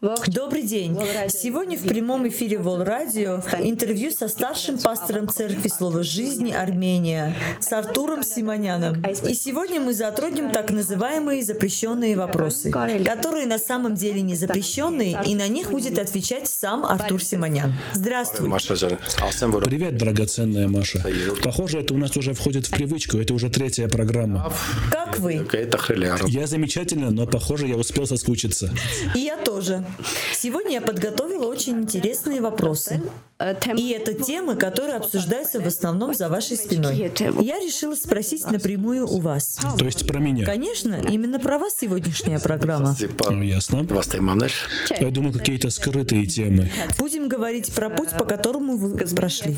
Добрый день. Сегодня в прямом эфире Вол Радио интервью со старшим пастором Церкви Слова Жизни Армения, с Артуром Симоняном. И сегодня мы затронем так называемые запрещенные вопросы, которые на самом деле не запрещенные, и на них будет отвечать сам Артур Симонян. Здравствуй. Привет, драгоценная Маша. Похоже, это у нас уже входит в привычку, это уже третья программа. Как вы? Я замечательно, но похоже, я успел соскучиться. И я тоже. Сегодня я подготовила очень интересные вопросы. И это темы, которые обсуждаются в основном за вашей спиной. Я решила спросить напрямую у вас. То есть про меня? Конечно, именно про вас сегодняшняя программа. Ну, ясно. Я думаю, какие-то скрытые темы. Будем говорить про путь, по которому вы прошли.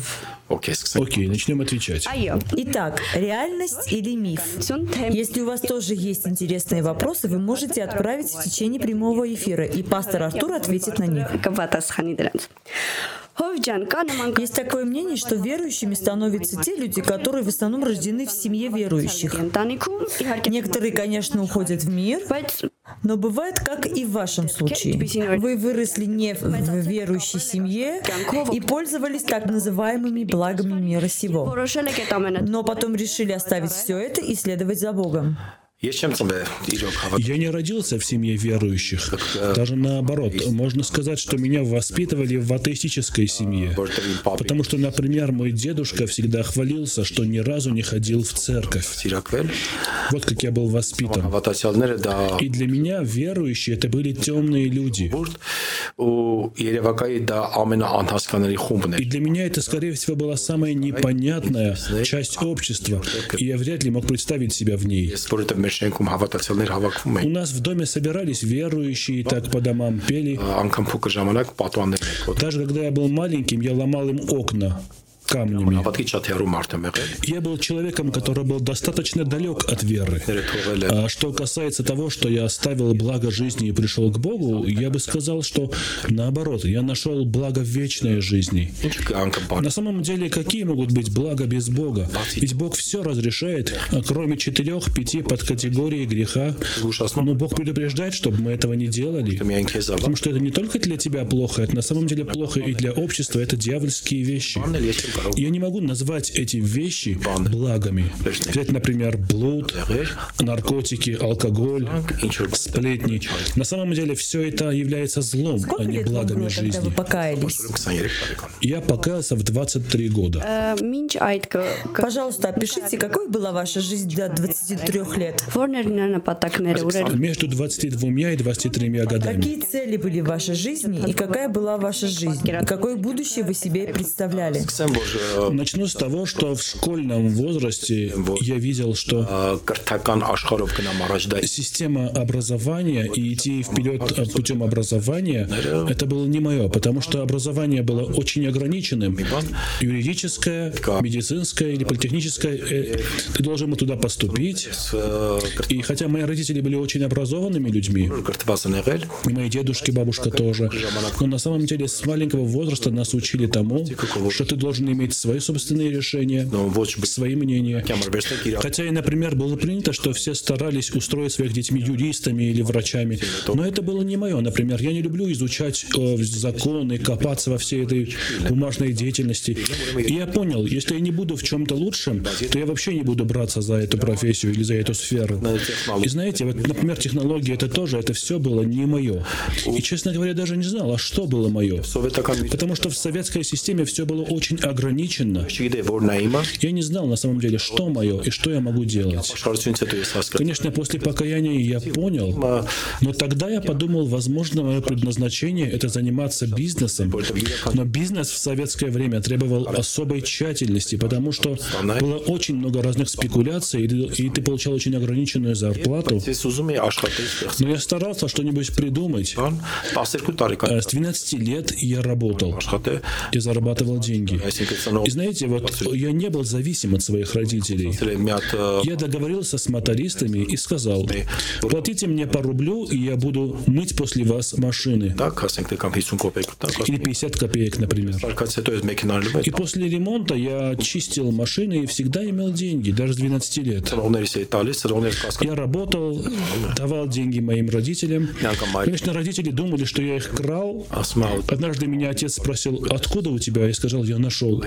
Окей, начнем отвечать. Итак, реальность или миф? Если у вас тоже есть интересные вопросы, вы можете отправить в течение прямого эфира, и пастор Артур ответит на них. Есть такое мнение, что верующими становятся те люди, которые в основном рождены в семье верующих. Некоторые, конечно, уходят в мир, но бывает, как и в вашем случае. Вы выросли не в верующей семье и пользовались так называемыми благами мира сего. Но потом решили оставить все это и следовать за Богом. Я не родился в семье верующих. Даже наоборот, можно сказать, что меня воспитывали в атеистической семье. Потому что, например, мой дедушка всегда хвалился, что ни разу не ходил в церковь. Вот как я был воспитан. И для меня верующие это были темные люди. И для меня это, скорее всего, была самая непонятная часть общества, и я вряд ли мог представить себя в ней. У нас в доме собирались верующие, так по домам пели. Даже когда я был маленьким, я ломал им окна камнями. Я был человеком, который был достаточно далек от веры. А что касается того, что я оставил благо жизни и пришел к Богу, я бы сказал, что наоборот, я нашел благо вечной жизни. На самом деле, какие могут быть блага без Бога? Ведь Бог все разрешает, кроме четырех-пяти подкатегорий греха. Но Бог предупреждает, чтобы мы этого не делали. Потому что это не только для тебя плохо, это на самом деле плохо и для общества, это дьявольские вещи. Я не могу назвать эти вещи благами. Взять, например, блуд, наркотики, алкоголь, сплетни. На самом деле все это является злом, Сколько а не благами было, жизни. Покаялись? Я покаялся в 23 года. Пожалуйста, опишите, какой была ваша жизнь до 23 лет? Между 22 и 23 годами. Какие цели были в вашей жизни и какая была ваша жизнь? И какое будущее вы себе представляли? Начну с того, что в школьном возрасте я видел, что система образования и идти вперед э, путем образования, это было не мое, потому что образование было очень ограниченным. Юридическое, медицинское или политехническое, э, ты должен был туда поступить. И хотя мои родители были очень образованными людьми, и мои дедушки, бабушка тоже, но на самом деле с маленького возраста нас учили тому, что ты должен иметь свои собственные решения, свои мнения. Хотя и, например, было принято, что все старались устроить своих детьми юристами или врачами. Но это было не мое. Например, я не люблю изучать э, законы, копаться во всей этой бумажной деятельности. И я понял, если я не буду в чем-то лучшим, то я вообще не буду браться за эту профессию или за эту сферу. И знаете, вот, например, технологии это тоже, это все было не мое. И, честно говоря, даже не знал, а что было мое. Потому что в советской системе все было очень ограничено. Я не знал на самом деле, что мое и что я могу делать. Конечно, после покаяния я понял, но тогда я подумал, возможно, мое предназначение это заниматься бизнесом. Но бизнес в советское время требовал особой тщательности, потому что было очень много разных спекуляций, и ты, и ты получал очень ограниченную зарплату. Но я старался что-нибудь придумать. А С 12 лет я работал. Я зарабатывал деньги. И знаете, вот я не был зависим от своих родителей. Я договорился с мотористами и сказал, платите мне по рублю, и я буду мыть после вас машины. Или 50 копеек, например. И после ремонта я чистил машины и всегда имел деньги, даже с 12 лет. Я работал, давал деньги моим родителям. Конечно, родители думали, что я их крал. Однажды меня отец спросил, откуда у тебя? Я сказал, я нашел.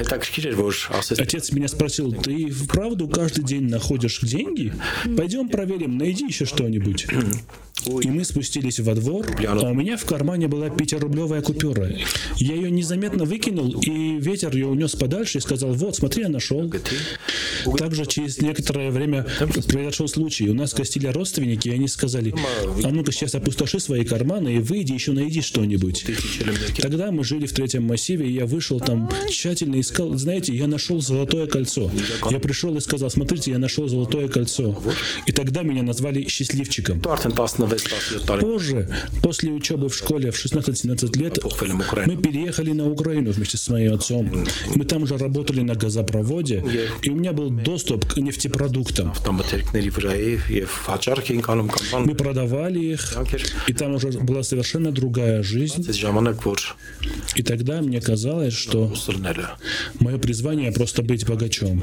Отец меня спросил, ты вправду каждый день находишь деньги? Пойдем проверим, найди еще что-нибудь. И мы спустились во двор, а у меня в кармане была пятирублевая купюра. Я ее незаметно выкинул, и ветер ее унес подальше и сказал, вот, смотри, я нашел. Также через некоторое время произошел случай. У нас гостили родственники, и они сказали, а ну-ка сейчас опустоши свои карманы и выйди, еще найди что-нибудь. Тогда мы жили в третьем массиве, и я вышел там, тщательно искал. Знаете, я нашел золотое кольцо. Я пришел и сказал, смотрите, я нашел золотое кольцо. И тогда меня назвали счастливчиком. Позже, после учебы в школе в 16-17 лет, мы переехали на Украину вместе с моим отцом. Мы там же работали на газопроводе, и у меня был доступ к нефтепродуктам. Мы продавали их, и там уже была совершенно другая жизнь. И тогда мне казалось, что мое призвание просто быть богачом.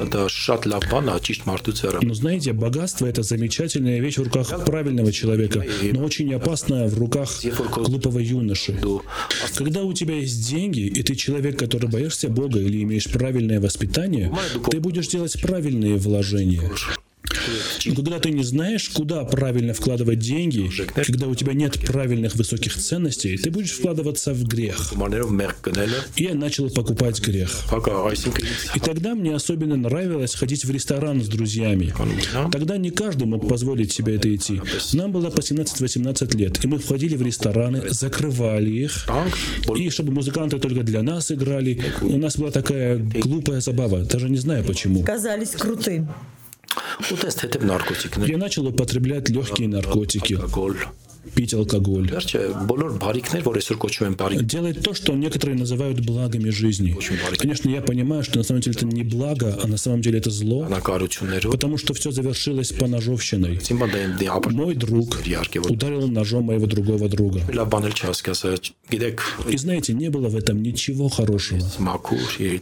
Но знаете, богатство — это замечательная вещь в руках правильного человека, но очень опасная в руках глупого юноши. Когда у тебя есть деньги, и ты человек, который боишься Бога или имеешь правильное воспитание, ты будешь делать правильные вложения. Но когда ты не знаешь, куда правильно вкладывать деньги, когда у тебя нет правильных высоких ценностей, ты будешь вкладываться в грех. И я начал покупать грех. И тогда мне особенно нравилось ходить в ресторан с друзьями. Тогда не каждый мог позволить себе это идти. Нам было по 17-18 лет, и мы входили в рестораны, закрывали их, и чтобы музыканты только для нас играли. У нас была такая глупая забава, даже не знаю почему. Казались крутым. Я начал употреблять легкие наркотики пить алкоголь. Делать то, что некоторые называют благами жизни. Конечно, я понимаю, что на самом деле это не благо, а на самом деле это зло, потому что все завершилось по ножовщиной. Мой друг ударил ножом моего другого друга. И знаете, не было в этом ничего хорошего.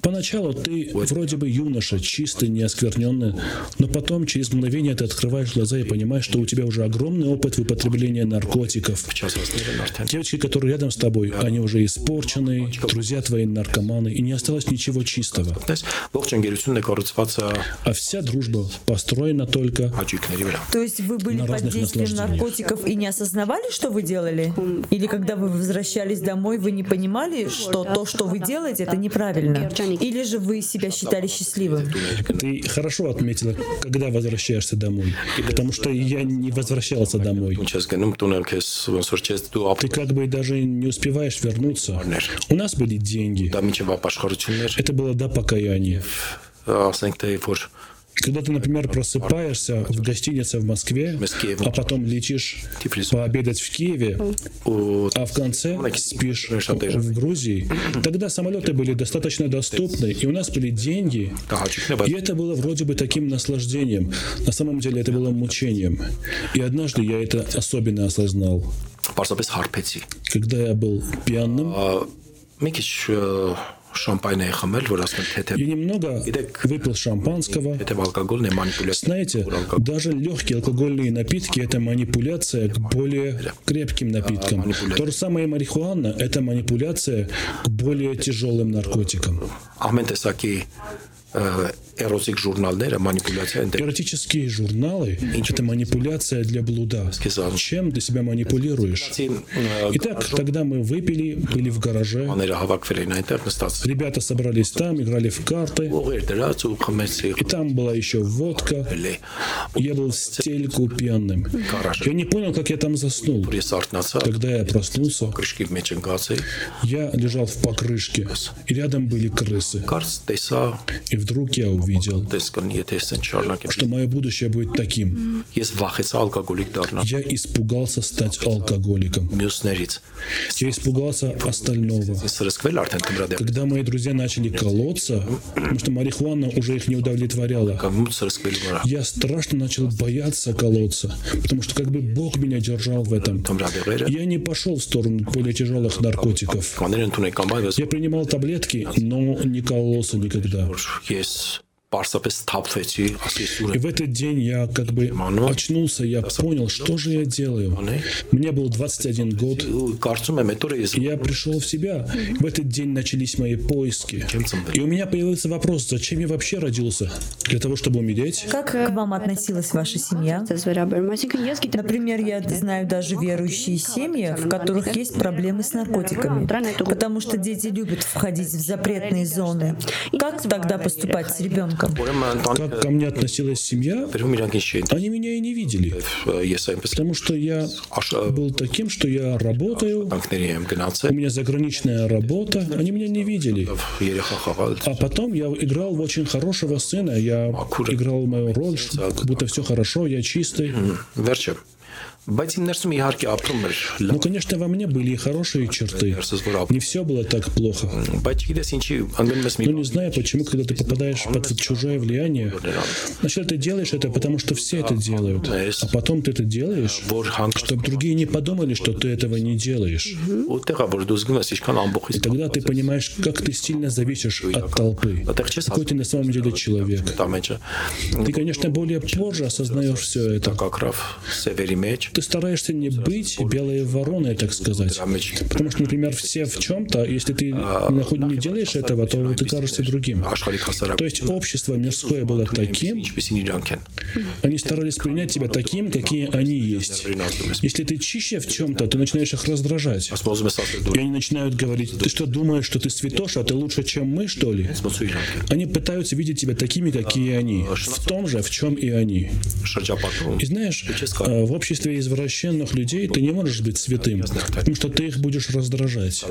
Поначалу ты вроде бы юноша, чистый, неоскверненный, но потом через мгновение ты открываешь глаза и понимаешь, что у тебя уже огромный опыт в употреблении наркотиков, наркотиков. Девочки, которые рядом с тобой, они уже испорчены, друзья твои наркоманы, и не осталось ничего чистого. А вся дружба построена только То есть вы были под действием наркотиков и не осознавали, что вы делали? Или когда вы возвращались домой, вы не понимали, что то, что вы делаете, это неправильно? Или же вы себя считали счастливым? Ты хорошо отметила, когда возвращаешься домой. Потому что я не возвращался домой. Ты как бы даже не успеваешь вернуться. У нас были деньги. Это было до покаяния. Когда ты, например, просыпаешься в гостинице в Москве, а потом летишь пообедать в Киеве, а в конце спишь в Грузии, тогда самолеты были достаточно доступны, и у нас были деньги, и это было вроде бы таким наслаждением. На самом деле это было мучением. И однажды я это особенно осознал. Когда я был пьяным, я немного выпил шампанского. Знаете, даже легкие алкогольные напитки – это манипуляция к более крепким напиткам. То же самое марихуана – это манипуляция к более тяжелым наркотикам эротик журналдера манипуляция. Эротические журналы – это манипуляция для блуда. Чем ты себя манипулируешь? Итак, тогда мы выпили, были в гараже. Ребята собрались там, играли в карты. И там была еще водка. Я был в стельку пьяным. Я не понял, как я там заснул. Когда я проснулся, я лежал в покрышке, и рядом были крысы. И вдруг я увидел что мое будущее будет таким. Я испугался стать алкоголиком. Я испугался остального. Когда мои друзья начали колоться, потому что марихуана уже их не удовлетворяла, я страшно начал бояться колоться, потому что как бы Бог меня держал в этом. Я не пошел в сторону более тяжелых наркотиков. Я принимал таблетки, но не кололся никогда. И в этот день я как бы очнулся, я понял, что же я делаю. Мне был 21 год, и я пришел в себя. В этот день начались мои поиски. И у меня появился вопрос, зачем я вообще родился? Для того, чтобы умереть? Как к вам относилась ваша семья? Например, я знаю даже верующие семьи, в которых есть проблемы с наркотиками, потому что дети любят входить в запретные зоны. Как тогда поступать с ребенком? Как ко мне относилась семья, они меня и не видели. Потому что я был таким, что я работаю, у меня заграничная работа, они меня не видели. А потом я играл в очень хорошего сына, я играл мою роль, как будто все хорошо, я чистый. Ну, конечно, во мне были и хорошие черты. Не все было так плохо. Но не знаю, почему, когда ты попадаешь под чужое влияние, сначала ты делаешь это, потому что все это делают, а потом ты это делаешь, чтобы другие не подумали, что ты этого не делаешь. И тогда ты понимаешь, как ты сильно зависишь от толпы, какой ты на самом деле человек. Ты, конечно, более позже осознаешь все это ты стараешься не быть белой вороной, так сказать. Потому что, например, все в чем-то, если ты не делаешь этого, то ты кажешься другим. То есть общество мирское было таким, они старались принять тебя таким, какие они есть. Если ты чище в чем-то, ты начинаешь их раздражать. И они начинают говорить, ты что думаешь, что ты святош, а ты лучше, чем мы, что ли? Они пытаются видеть тебя такими, какие они, в том же, в чем и они. И знаешь, а, в обществе извращенных людей ты не можешь быть святым, потому что ты их будешь раздражать.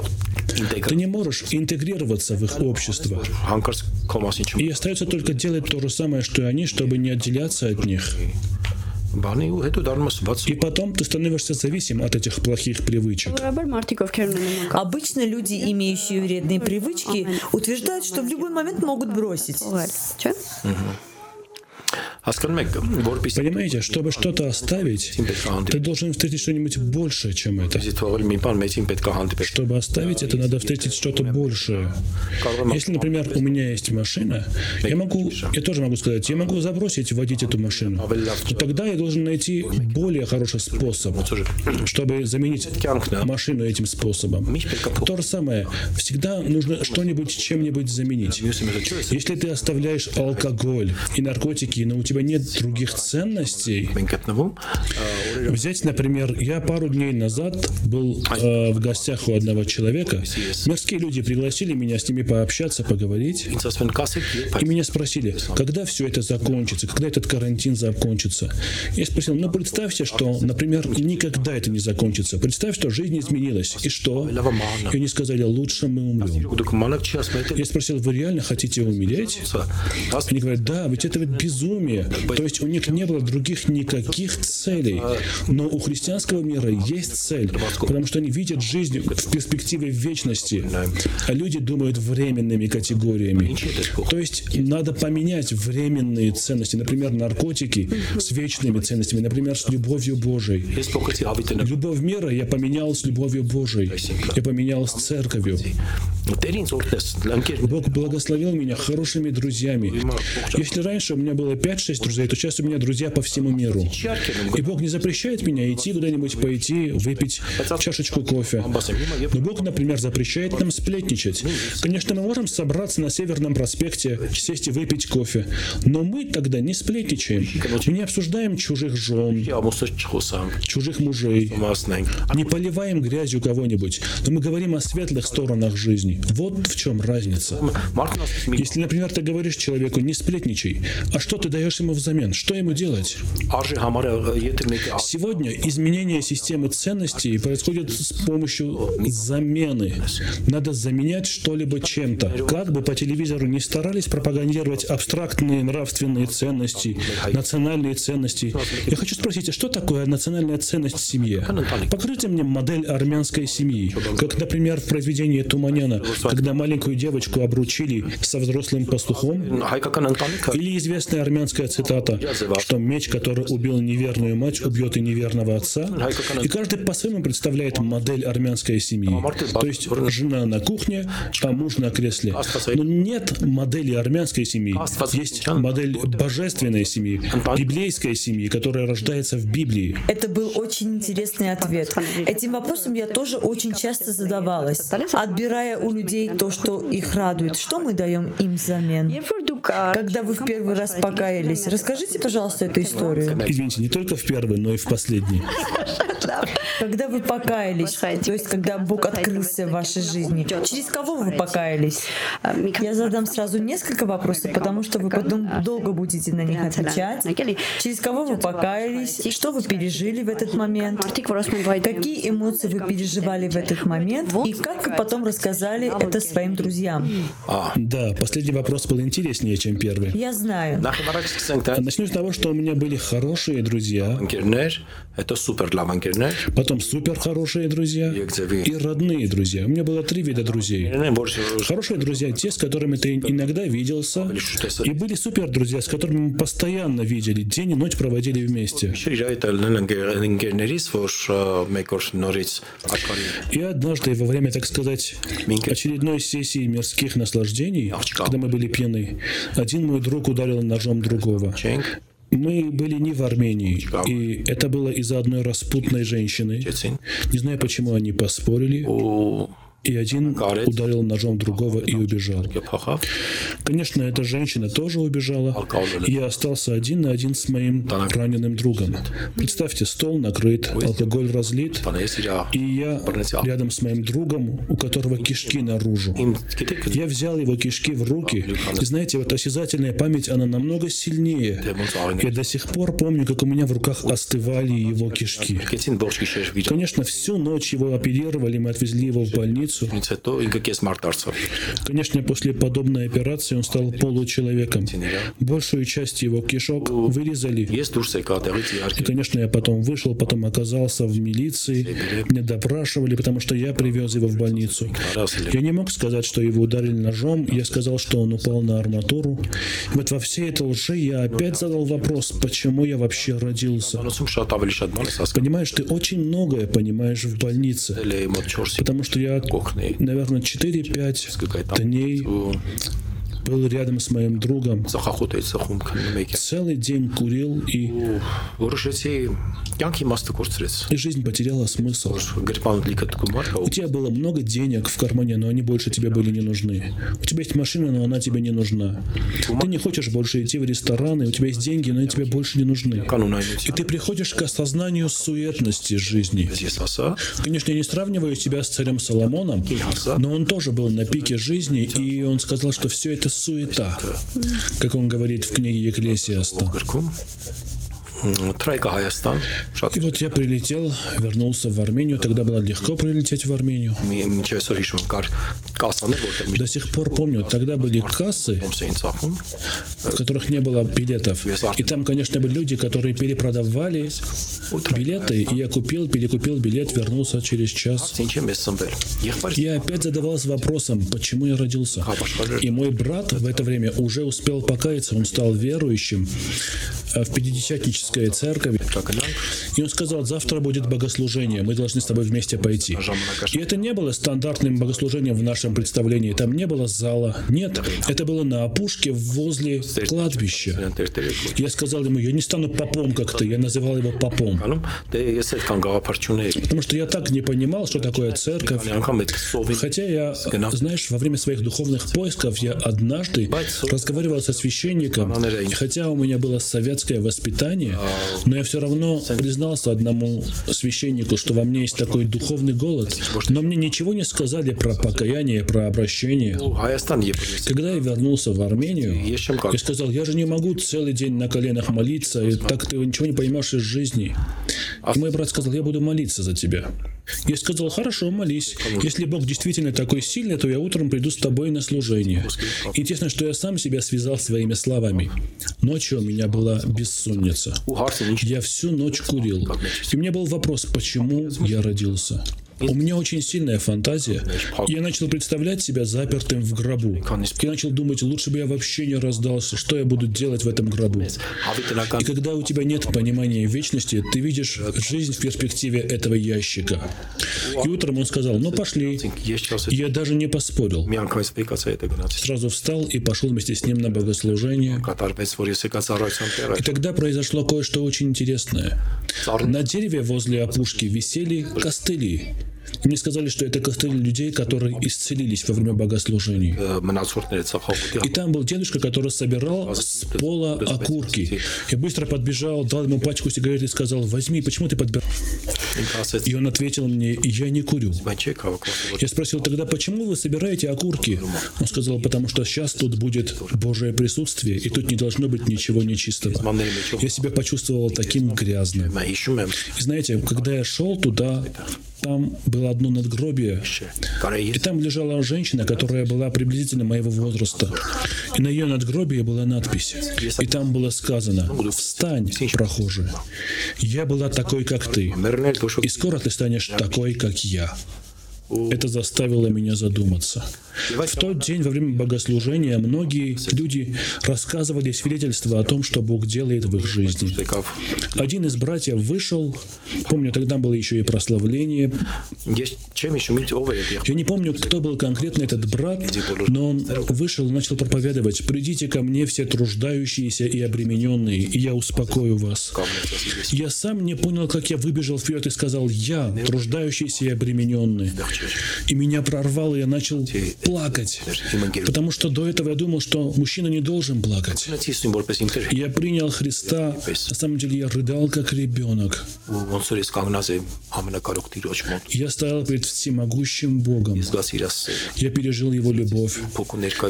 Ты не можешь интегрироваться в их общество. И остается только делать то же самое, что и они, чтобы не отделяться от них. И потом ты становишься зависим от этих плохих привычек. Обычно люди, имеющие вредные привычки, утверждают, что в любой момент могут бросить. Понимаете, чтобы что-то оставить, ты должен встретить что-нибудь большее, чем это. Чтобы оставить это, надо встретить что-то большее. Если, например, у меня есть машина, я могу, я тоже могу сказать, я могу забросить водить эту машину. Но тогда я должен найти более хороший способ, чтобы заменить машину этим способом. То же самое, всегда нужно что-нибудь чем-нибудь заменить. Если ты оставляешь алкоголь и наркотики, но у тебя нет других ценностей. Взять, например, я пару дней назад был э, в гостях у одного человека. Мирские люди пригласили меня с ними пообщаться, поговорить. И меня спросили, когда все это закончится, когда этот карантин закончится. Я спросил, ну представьте, что, например, никогда это не закончится. Представь, что жизнь изменилась. И что? И они сказали, лучше мы умрем. Я спросил, вы реально хотите умереть? Они говорят, да, ведь это ведь безумие. То есть у них не было других никаких целей. Но у христианского мира есть цель, потому что они видят жизнь в перспективе вечности, а люди думают временными категориями. То есть надо поменять временные ценности, например, наркотики с вечными ценностями, например, с любовью Божией. Любовь мира я поменял с любовью Божией. Я поменял с церковью. Бог благословил меня хорошими друзьями. Если раньше у меня было 5-6 друзей, то сейчас у меня друзья по всему миру. И Бог не запрещает меня идти куда-нибудь пойти, выпить чашечку кофе. Но Бог, например, запрещает нам сплетничать. Конечно, мы можем собраться на Северном проспекте, сесть и выпить кофе. Но мы тогда не сплетничаем. Мы не обсуждаем чужих жен, чужих мужей. Не поливаем грязью кого-нибудь. Но мы говорим о светлых сторонах жизни. Вот в чем разница. Если, например, ты говоришь человеку, не сплетничай, а что ты даешь максимум взамен. Что ему делать? Сегодня изменение системы ценностей происходит с помощью замены. Надо заменять что-либо чем-то. Как бы по телевизору не старались пропагандировать абстрактные нравственные ценности, национальные ценности. Я хочу спросить, а что такое национальная ценность в семье? Покажите мне модель армянской семьи. Как, например, в произведении Туманяна, когда маленькую девочку обручили со взрослым пастухом. Или известная армянская цитата, что меч, который убил неверную мать, убьет и неверного отца. И каждый по-своему представляет модель армянской семьи. То есть жена на кухне, а муж на кресле. Но нет модели армянской семьи. Есть модель божественной семьи, библейской семьи, которая рождается в Библии. Это был очень интересный ответ. Этим вопросом я тоже очень часто задавалась, отбирая у людей то, что их радует. Что мы даем им взамен? Когда вы в первый раз покаялись, расскажите, пожалуйста, эту историю. Извините, не только в первый, но и в последний. Когда вы покаялись, то есть когда Бог открылся в вашей жизни, через кого вы покаялись? Я задам сразу несколько вопросов, потому что вы потом долго будете на них отвечать. Через кого вы покаялись? Что вы пережили в этот момент? Какие эмоции вы переживали в этот момент? И как вы потом рассказали это своим друзьям? Да, последний вопрос был интереснее, чем первый. Я знаю. Начну с того, что у меня были хорошие друзья. Это супер для Потом супер хорошие друзья и родные друзья. У меня было три вида друзей. Хорошие друзья те, с которыми ты иногда виделся, и были супер друзья, с которыми мы постоянно видели, день и ночь проводили вместе. И однажды во время, так сказать, очередной сессии мирских наслаждений, когда мы были пьяны, один мой друг ударил ножом другого. Мы были не в Армении, и это было из-за одной распутной женщины. Не знаю, почему они поспорили. И один ударил ножом другого и убежал. Конечно, эта женщина тоже убежала. И я остался один на один с моим раненым другом. Представьте, стол накрыт, алкоголь разлит, и я рядом с моим другом, у которого кишки наружу. Я взял его кишки в руки. И знаете, вот осязательная память, она намного сильнее. Я до сих пор помню, как у меня в руках остывали его кишки. Конечно, всю ночь его оперировали, мы отвезли его в больницу, больницу. Конечно, после подобной операции он стал получеловеком. Большую часть его кишок вырезали. И, конечно, я потом вышел, потом оказался в милиции. Меня допрашивали, потому что я привез его в больницу. Я не мог сказать, что его ударили ножом. Я сказал, что он упал на арматуру. И вот во всей этой лжи я опять задал вопрос, почему я вообще родился. Понимаешь, ты очень многое понимаешь в больнице. Потому что я наверное, 4-5 дней был рядом с моим другом. Целый день курил и... И жизнь потеряла смысл. У тебя было много денег в кармане, но они больше тебе были не нужны. У тебя есть машина, но она тебе не нужна. Ты не хочешь больше идти в рестораны, у тебя есть деньги, но они тебе больше не нужны. И ты приходишь к осознанию суетности жизни. Конечно, я не сравниваю себя с царем Соломоном, но он тоже был на пике жизни, и он сказал, что все это суета, как он говорит в книге Екклесиаста. И вот я прилетел, вернулся в Армению. Тогда было легко прилететь в Армению. До сих пор помню, тогда были кассы, в которых не было билетов. И там, конечно, были люди, которые перепродавали билеты. И я купил, перекупил билет, вернулся через час. Я опять задавался вопросом, почему я родился. И мой брат в это время уже успел покаяться, он стал верующим в пятидесятнической церковь. И он сказал, завтра будет богослужение, мы должны с тобой вместе пойти. И это не было стандартным богослужением в нашем представлении. Там не было зала. Нет, это было на опушке возле кладбища. Я сказал ему, я не стану попом как ты. Я называл его попом. Потому что я так не понимал, что такое церковь. Хотя я, знаешь, во время своих духовных поисков я однажды разговаривал со священником, хотя у меня было совет советское воспитание, но я все равно признался одному священнику, что во мне есть такой духовный голод, но мне ничего не сказали про покаяние, про обращение. Когда я вернулся в Армению, я сказал, я же не могу целый день на коленах молиться, и так ты ничего не понимаешь из жизни. И мой брат сказал, я буду молиться за тебя. Я сказал, хорошо, молись. Если Бог действительно такой сильный, то я утром приду с тобой на служение. Интересно, что я сам себя связал своими словами. Ночью у меня была бессонница. Я всю ночь курил. И меня был вопрос, почему я родился. У меня очень сильная фантазия. Я начал представлять себя запертым в гробу. Я начал думать, лучше бы я вообще не раздался, что я буду делать в этом гробу. И когда у тебя нет понимания вечности, ты видишь жизнь в перспективе этого ящика. И утром он сказал, ну пошли. Я даже не поспорил. Сразу встал и пошел вместе с ним на богослужение. И тогда произошло кое-что очень интересное. На дереве возле опушки висели костыли. Мне сказали, что это костыли людей, которые исцелились во время богослужений. И там был дедушка, который собирал с пола окурки. Я быстро подбежал, дал ему пачку сигарет и сказал, возьми, почему ты подбираешь? И он ответил мне, я не курю. Я спросил тогда, почему вы собираете окурки? Он сказал, потому что сейчас тут будет Божие присутствие, и тут не должно быть ничего нечистого. Я себя почувствовал таким грязным. И знаете, когда я шел туда, там было одно надгробие, и там лежала женщина, которая была приблизительно моего возраста. И на ее надгробии была надпись. И там было сказано, «Встань, прохожий, я была такой, как ты, и скоро ты станешь такой, как я». Это заставило меня задуматься. В тот день во время богослужения многие люди рассказывали свидетельства о том, что Бог делает в их жизни. Один из братьев вышел, помню, тогда было еще и прославление. Я не помню, кто был конкретно этот брат, но он вышел и начал проповедовать. «Придите ко мне все труждающиеся и обремененные, и я успокою вас». Я сам не понял, как я выбежал вперед и сказал «Я, труждающийся и обремененный». И меня прорвало, я начал плакать. Потому что до этого я думал, что мужчина не должен плакать. Я принял Христа, на самом деле я рыдал как ребенок. Я стоял перед всемогущим Богом. Я пережил Его любовь.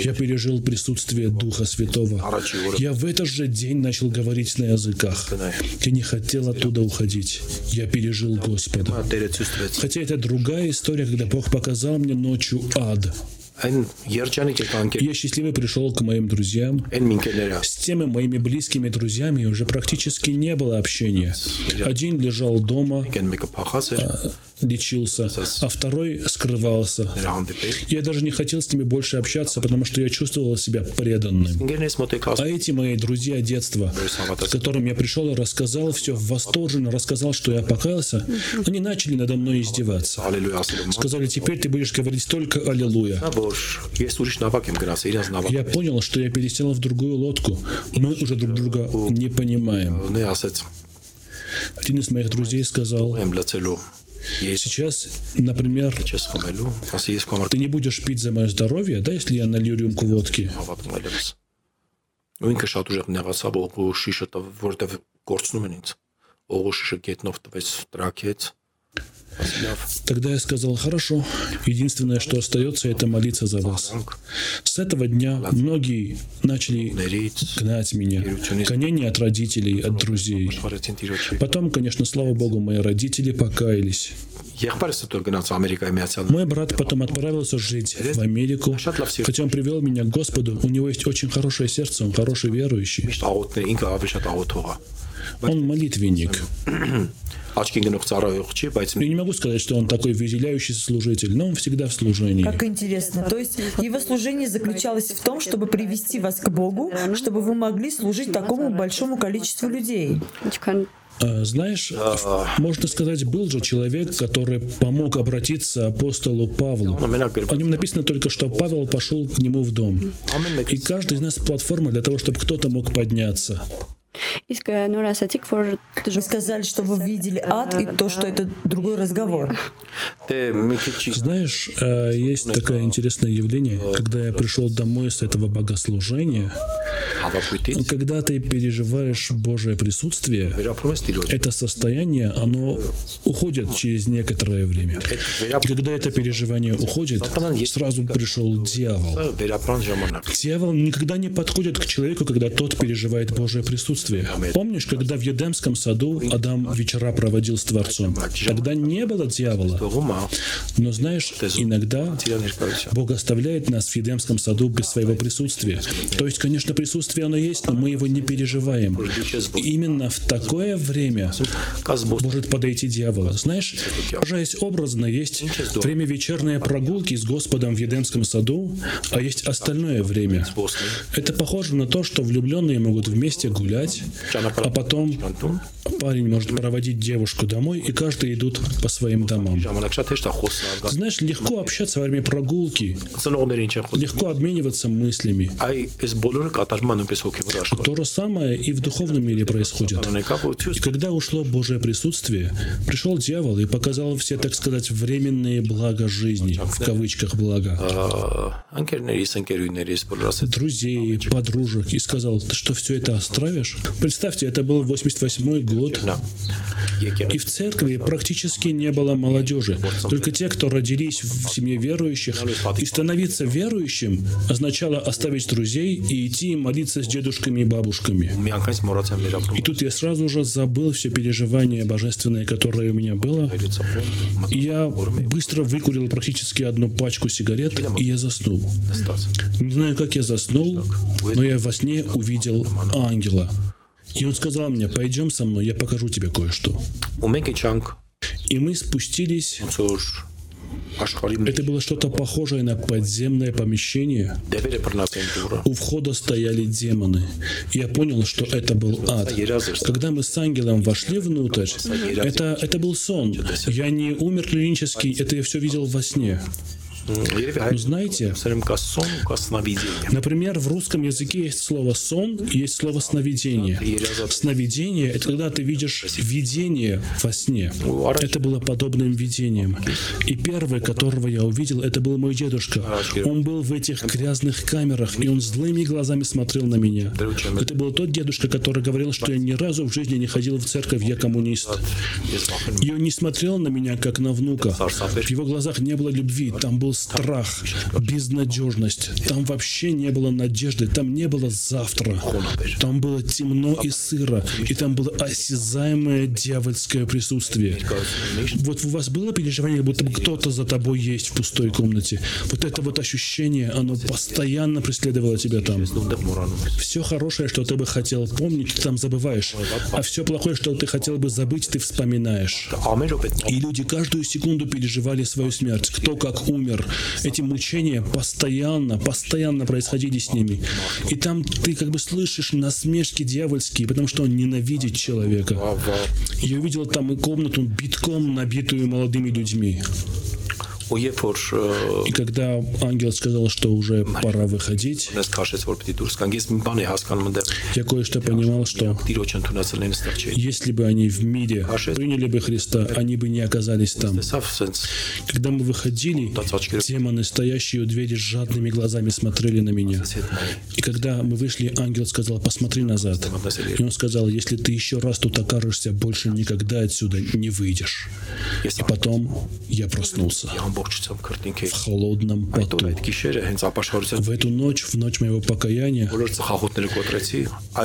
Я пережил присутствие Духа Святого. Я в этот же день начал говорить на языках. Я не хотел оттуда уходить. Я пережил Господа. Хотя это другая история, когда Бог показал мне ночью ад. Я счастливый пришел к моим друзьям. С теми моими близкими друзьями уже практически не было общения. Один лежал дома, а, лечился, а второй скрывался. Я даже не хотел с ними больше общаться, потому что я чувствовал себя преданным. А эти мои друзья детства, с которым я пришел и рассказал все восторженно, рассказал, что я покаялся, они начали надо мной издеваться. Сказали, теперь ты будешь говорить только «Аллилуйя». Я понял, что я пересел в другую лодку. Мы уже друг друга не понимаем. Один из моих друзей сказал, Сейчас, например, ты не будешь пить за мое здоровье, да, если я налью рюмку водки? ինքը շատ ուժեղ նեղացավ օղու շիշը, որտեվ կորցնում են ինձ։ Օղու շիշը գետնով տվեց, տրակեց, Тогда я сказал, хорошо, единственное, что остается, это молиться за вас. С этого дня многие начали гнать меня. Гонения от родителей, от друзей. Потом, конечно, слава Богу, мои родители покаялись. Мой брат потом отправился жить в Америку, хотя он привел меня к Господу. У него есть очень хорошее сердце, он хороший верующий. Он молитвенник. Я не могу сказать, что он такой выделяющийся служитель, но он всегда в служении. Как интересно. То есть его служение заключалось в том, чтобы привести вас к Богу, чтобы вы могли служить такому большому количеству людей. А, знаешь, можно сказать, был же человек, который помог обратиться апостолу Павлу. О нем написано только, что Павел пошел к нему в дом. И каждый из нас платформа для того, чтобы кто-то мог подняться. Вы сказали, что вы видели ад и то, что это другой разговор. Знаешь, э, есть такое интересное явление, когда я пришел домой с этого богослужения, когда ты переживаешь Божье присутствие, это состояние, оно уходит через некоторое время. И когда это переживание уходит, сразу пришел дьявол. Дьявол никогда не подходит к человеку, когда тот переживает Божье присутствие. Помнишь, когда в Едемском саду Адам вечера проводил с Творцом? Тогда не было дьявола. Но знаешь, иногда Бог оставляет нас в Едемском саду без своего присутствия. То есть, конечно, присутствие оно есть, но мы его не переживаем. именно в такое время может подойти дьявол. Знаешь, выражаясь образно, есть время вечерной прогулки с Господом в Едемском саду, а есть остальное время. Это похоже на то, что влюбленные могут вместе гулять, а потом парень может проводить девушку домой, и каждый идут по своим домам. Знаешь, легко общаться во время прогулки, легко обмениваться мыслями. То же самое и в духовном мире происходит. И когда ушло Божье присутствие, пришел дьявол и показал все, так сказать, временные блага жизни, в кавычках блага. Друзей, подружек, и сказал, ты что, все это оставишь? Представьте, это был 88 год, и в церкви практически не было молодежи. Только те, кто родились в семье верующих. И становиться верующим означало оставить друзей и идти молиться с дедушками и бабушками. И тут я сразу же забыл все переживания божественные, которые у меня было. И я быстро выкурил практически одну пачку сигарет, и я заснул. Не знаю, как я заснул, но я во сне увидел ангела. И он сказал мне, пойдем со мной, я покажу тебе кое-что. И мы спустились это было что-то похожее на подземное помещение. У входа стояли демоны. Я понял, что это был ад. Когда мы с ангелом вошли внутрь, это, это был сон. Я не умер клинически, это я все видел во сне. Ну, знаете, например, в русском языке есть слово «сон» и есть слово «сновидение». Сновидение — это когда ты видишь видение во сне. Это было подобным видением. И первый, которого я увидел, это был мой дедушка. Он был в этих грязных камерах, и он злыми глазами смотрел на меня. Это был тот дедушка, который говорил, что я ни разу в жизни не ходил в церковь, я коммунист. И он не смотрел на меня, как на внука. В его глазах не было любви, там был страх, безнадежность. Там вообще не было надежды, там не было завтра. Там было темно и сыро, и там было осязаемое дьявольское присутствие. Вот у вас было переживание, будто бы кто-то за тобой есть в пустой комнате. Вот это вот ощущение, оно постоянно преследовало тебя там. Все хорошее, что ты бы хотел помнить, ты там забываешь. А все плохое, что ты хотел бы забыть, ты вспоминаешь. И люди каждую секунду переживали свою смерть. Кто как умер, эти мучения постоянно, постоянно происходили с ними. И там ты как бы слышишь насмешки дьявольские, потому что он ненавидит человека. Я увидел там комнату битком набитую молодыми людьми. Э, И когда ангел сказал, что уже пора выходить, я кое-что понимал, что если бы они в мире приняли бы Христа, они бы не оказались там. Когда мы выходили, демоны, стоящие у двери с жадными глазами, смотрели на меня. И когда мы вышли, ангел сказал, посмотри назад. И он сказал, если ты еще раз тут окажешься, больше никогда отсюда не выйдешь. И потом я проснулся в холодном поту. В эту ночь, в ночь моего покаяния,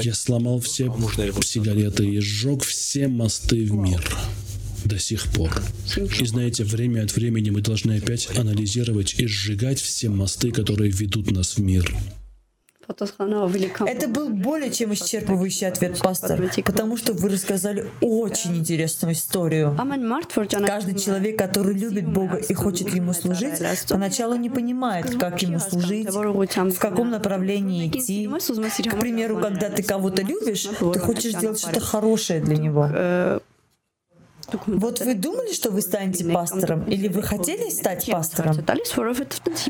я сломал все сигареты и сжег все мосты в мир до сих пор. И знаете, время от времени мы должны опять анализировать и сжигать все мосты, которые ведут нас в мир. Это был более чем исчерпывающий ответ, пастор, потому что вы рассказали очень интересную историю. Каждый человек, который любит Бога и хочет Ему служить, поначалу не понимает, как Ему служить, в каком направлении идти. К примеру, когда ты кого-то любишь, ты хочешь сделать что-то хорошее для него. Вот вы думали, что вы станете пастором? Или вы хотели стать пастором?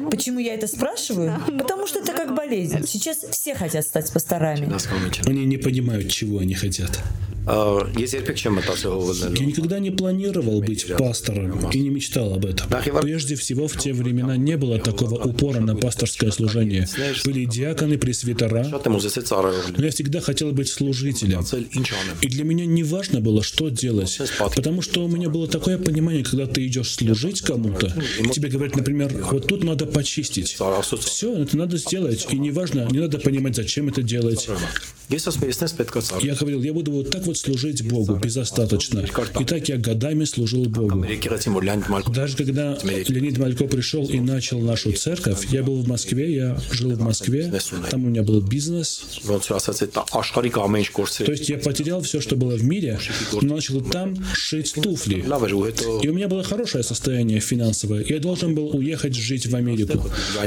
Почему я это спрашиваю? Потому что это как болезнь. Сейчас все хотят стать пасторами. Они не понимают, чего они хотят. Я никогда не планировал быть пастором и не мечтал об этом. Прежде всего, в те времена не было такого упора на пасторское служение. Были диаконы, пресвитера. Но я всегда хотел быть служителем. И для меня не важно было, что делать. Потому что у меня было такое понимание, когда ты идешь служить кому-то, тебе говорят, например, вот тут надо почистить. Все, это надо сделать. И неважно, не надо понимать, зачем это делать. Я говорил, я буду вот так вот служить Богу безостаточно. И так я годами служил Богу. Даже когда Леонид Малько пришел и начал нашу церковь, я был в Москве, я жил в Москве, там у меня был бизнес. То есть я потерял все, что было в мире, но начал там шить туфли. И у меня было хорошее состояние финансовое. Я должен был уехать жить в Америку.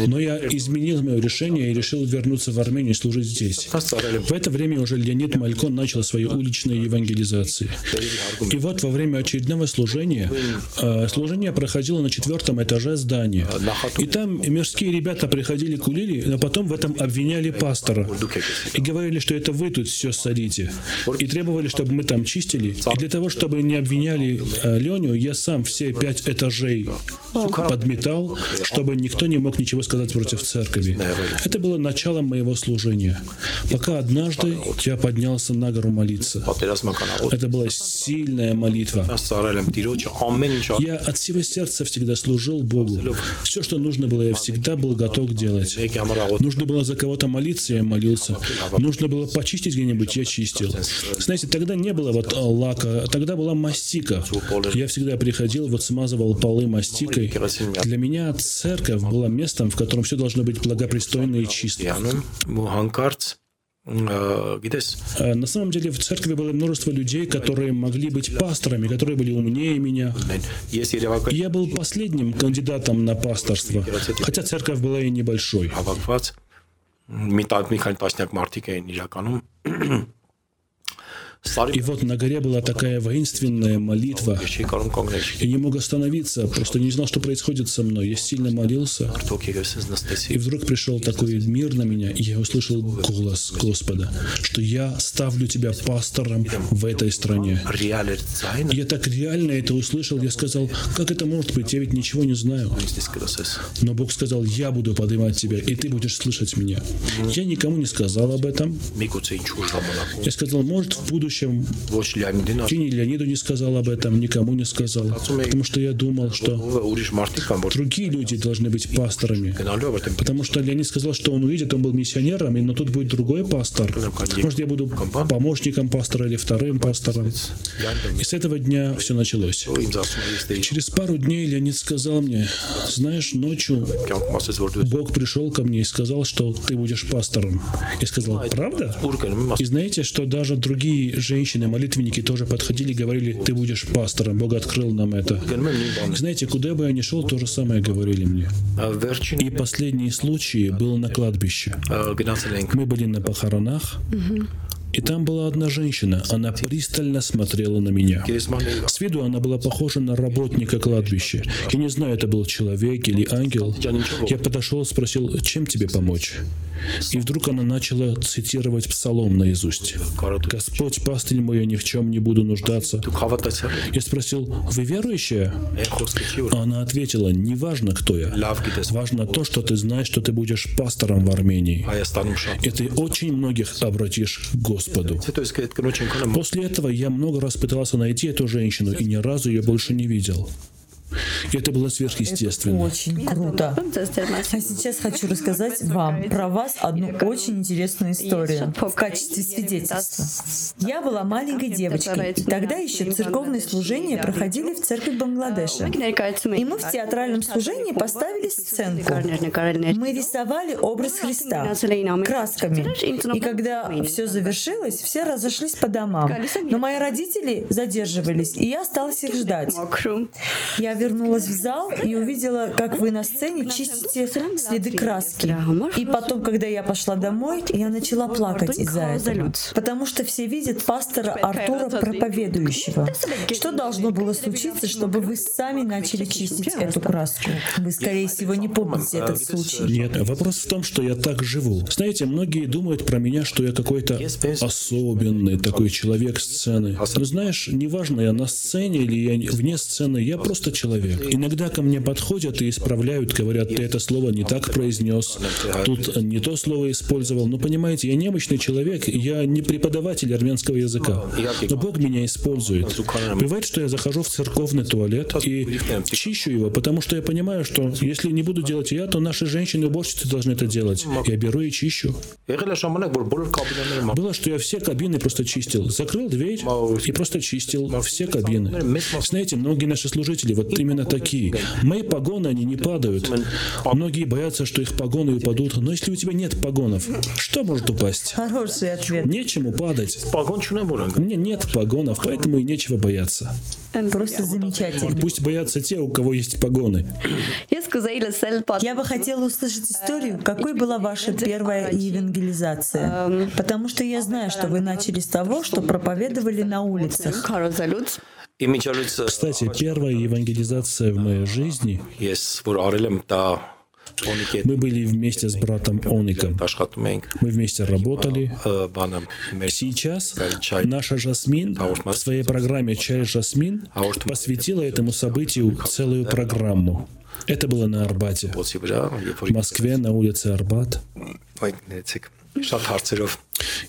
Но я изменил мое решение и решил вернуться в Армению и служить здесь. В это время уже Леонид Малькон начал свои уличные евангелизации. И вот во время очередного служения, э, служение проходило на четвертом этаже здания. И там мирские ребята приходили кулили, но потом в этом обвиняли пастора. И говорили, что это вы тут все садите. И требовали, чтобы мы там чистили. И для того, чтобы не обвиняли э, Леню, я сам все пять этажей подметал, чтобы никто не мог ничего сказать против церкви. Это было началом моего служения. Пока однажды я поднялся на гору молиться. Это была сильная молитва. Я от всего сердца всегда служил Богу. Все, что нужно было, я всегда был готов делать. Нужно было за кого-то молиться, я молился. Нужно было почистить где-нибудь, я чистил. Знаете, тогда не было вот лака, тогда была мастика. Я всегда приходил, вот смазывал полы мастикой. Для меня церковь была местом, в котором все должно быть благопристойно и чисто. Э, на самом деле в церкви было множество людей, которые могли быть пасторами, которые были умнее меня. Я был последним кандидатом на пасторство, хотя церковь была и небольшой. И вот на горе была такая воинственная молитва. Я не мог остановиться, просто не знал, что происходит со мной. Я сильно молился. И вдруг пришел такой мир на меня, и я услышал голос Господа, что я ставлю тебя пастором в этой стране. Я так реально это услышал, я сказал, как это может быть, я ведь ничего не знаю. Но Бог сказал, я буду поднимать тебя, и ты будешь слышать меня. Я никому не сказал об этом. Я сказал, может, в будущем будущем. Ты ни Леониду не сказал об этом, никому не сказал. Потому что я думал, что другие люди должны быть пасторами. Потому что Леонид сказал, что он увидит, он был миссионером, но тут будет другой пастор. Может, я буду помощником пастора или вторым пастором. И с этого дня все началось. Через пару дней Леонид сказал мне, знаешь, ночью Бог пришел ко мне и сказал, что ты будешь пастором. Я сказал, правда? И знаете, что даже другие женщины, молитвенники тоже подходили и говорили, ты будешь пастором, Бог открыл нам это. Знаете, куда бы я ни шел, то же самое говорили мне. И последний случай был на кладбище. Мы были на похоронах, и там была одна женщина, она пристально смотрела на меня. С виду она была похожа на работника кладбища. Я не знаю, это был человек или ангел. Я подошел спросил, чем тебе помочь? И вдруг она начала цитировать псалом наизусть. «Господь, пастырь мой, я ни в чем не буду нуждаться». Я спросил, «Вы верующая?» Она ответила, «Не важно, кто я. Важно то, что ты знаешь, что ты будешь пастором в Армении. И ты очень многих обратишь к Господу». После этого я много раз пытался найти эту женщину и ни разу ее больше не видел. И это было сверхъестественно. Это очень круто. А сейчас хочу рассказать вам про вас одну очень интересную историю в качестве свидетельства. Я была маленькой девочкой, и тогда еще церковные служения проходили в церкви Бангладеша. И мы в театральном служении поставили сценку. Мы рисовали образ Христа красками. И когда все завершилось, все разошлись по домам. Но мои родители задерживались, и я осталась их ждать. Я вернулась в зал и увидела, как вы на сцене чистите следы краски. И потом, когда я пошла домой, я начала плакать из-за этого. Потому что все видят пастора Артура проповедующего. Что должно было случиться, чтобы вы сами начали чистить эту краску? Вы, скорее всего, не помните этот случай. Нет, вопрос в том, что я так живу. Знаете, многие думают про меня, что я какой-то особенный такой человек сцены. Но знаешь, неважно, я на сцене или я вне сцены, я просто человек. Иногда ко мне подходят и исправляют, говорят, ты это слово не так произнес, тут не то слово использовал. Но понимаете, я немощный человек, я не преподаватель армянского языка. Но Бог меня использует. Бывает, что я захожу в церковный туалет и чищу его, потому что я понимаю, что если не буду делать я, то наши женщины-уборщицы должны это делать. Я беру и чищу. Было, что я все кабины просто чистил. Закрыл дверь и просто чистил все кабины. Знаете, многие наши служители вот именно такие. Мои погоны, они не падают. Многие боятся, что их погоны упадут. Но если у тебя нет погонов, что может упасть? Хороший ответ. Нечему падать. У меня нет погонов, поэтому и нечего бояться. Просто замечательно. Пусть боятся те, у кого есть погоны. Я бы хотела услышать историю, какой была ваша первая евангелизация. Потому что я знаю, что вы начали с того, что проповедовали на улицах. Кстати, первая евангелизация в моей жизни мы были вместе с братом Оником. Мы вместе работали. Сейчас наша Жасмин в своей программе «Чай Жасмин» посвятила этому событию целую программу. Это было на Арбате. В Москве, на улице Арбат.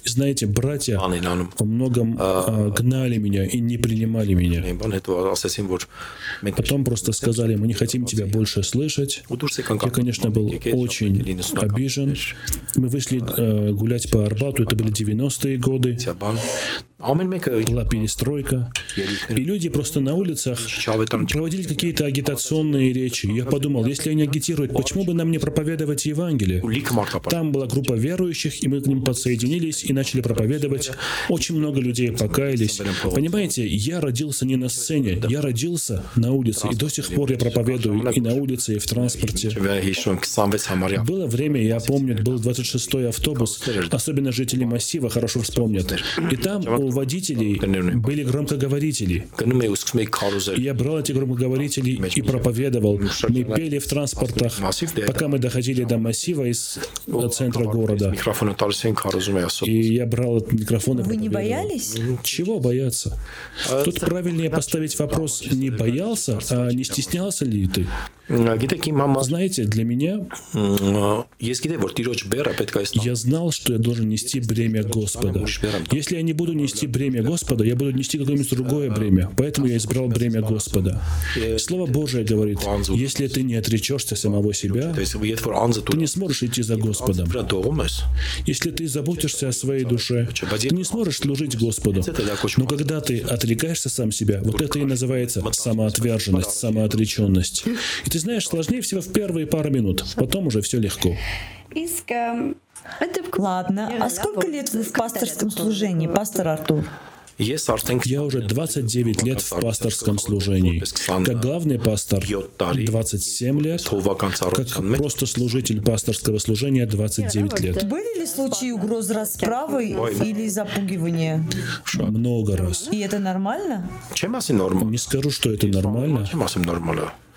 И знаете, братья во многом а, гнали меня и не принимали меня. Потом просто сказали, мы не хотим тебя больше слышать. Я, конечно, был очень обижен. Мы вышли э, гулять по Арбату, это были 90-е годы. Была перестройка. И люди просто на улицах проводили какие-то агитационные речи. Я подумал, если они агитируют, почему бы нам не проповедовать Евангелие? Там была группа верующих, и мы к ним подсоединились и начали проповедовать. Очень много людей покаялись. Понимаете, я родился не на сцене, я родился на улице, и до сих пор я проповедую и на улице, и в транспорте. Было время, я помню, был 26-й автобус, особенно жители массива хорошо вспомнят. И там у водителей были громкоговорители. Я брал эти громкоговорители и проповедовал. Мы пели в транспортах, пока мы доходили до массива из центра города. И я брал этот микрофон и Вы не боялись? Чего бояться? Тут правильнее поставить вопрос, не боялся, а не стеснялся ли ты? Знаете, для меня я знал, что я должен нести бремя Господа. Если я не буду нести бремя Господа, я буду нести какое-нибудь другое бремя. Поэтому я избрал бремя Господа. Слово Божие говорит, если ты не отречешься самого себя, ты не сможешь идти за Господом. Если ты заботишься о своей душе, ты не сможешь служить Господу. Но когда ты отрекаешься сам себя, вот это и называется самоотверженность, самоотреченность. И ты знаешь, сложнее всего в первые пару минут. Потом уже все легко. Ладно, а сколько лет вы в пасторском служении, пастор Артур? Я уже 29 лет в пасторском служении. Как главный пастор 27 лет, как просто служитель пасторского служения 29 лет. Были ли случаи угроз расправы или запугивания? Много раз. И это нормально? Не скажу, что это нормально.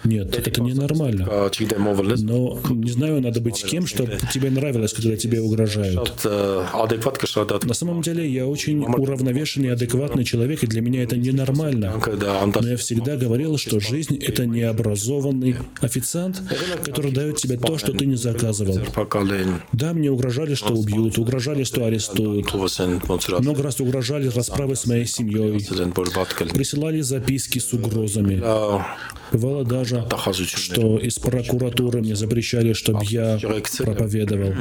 Нет, это ненормально. Но, не знаю, надо быть кем, чтобы тебе нравилось, когда тебе угрожают. На самом деле, я очень уравновешенный и адекватный человек, и для меня это ненормально. Но я всегда говорил, что жизнь — это необразованный официант, который дает тебе то, что ты не заказывал. Да, мне угрожали, что убьют, угрожали, что арестуют. Много раз угрожали расправы с моей семьей. Присылали записки с угрозами. Бывало даже, что из прокуратуры мне запрещали, чтобы я проповедовал.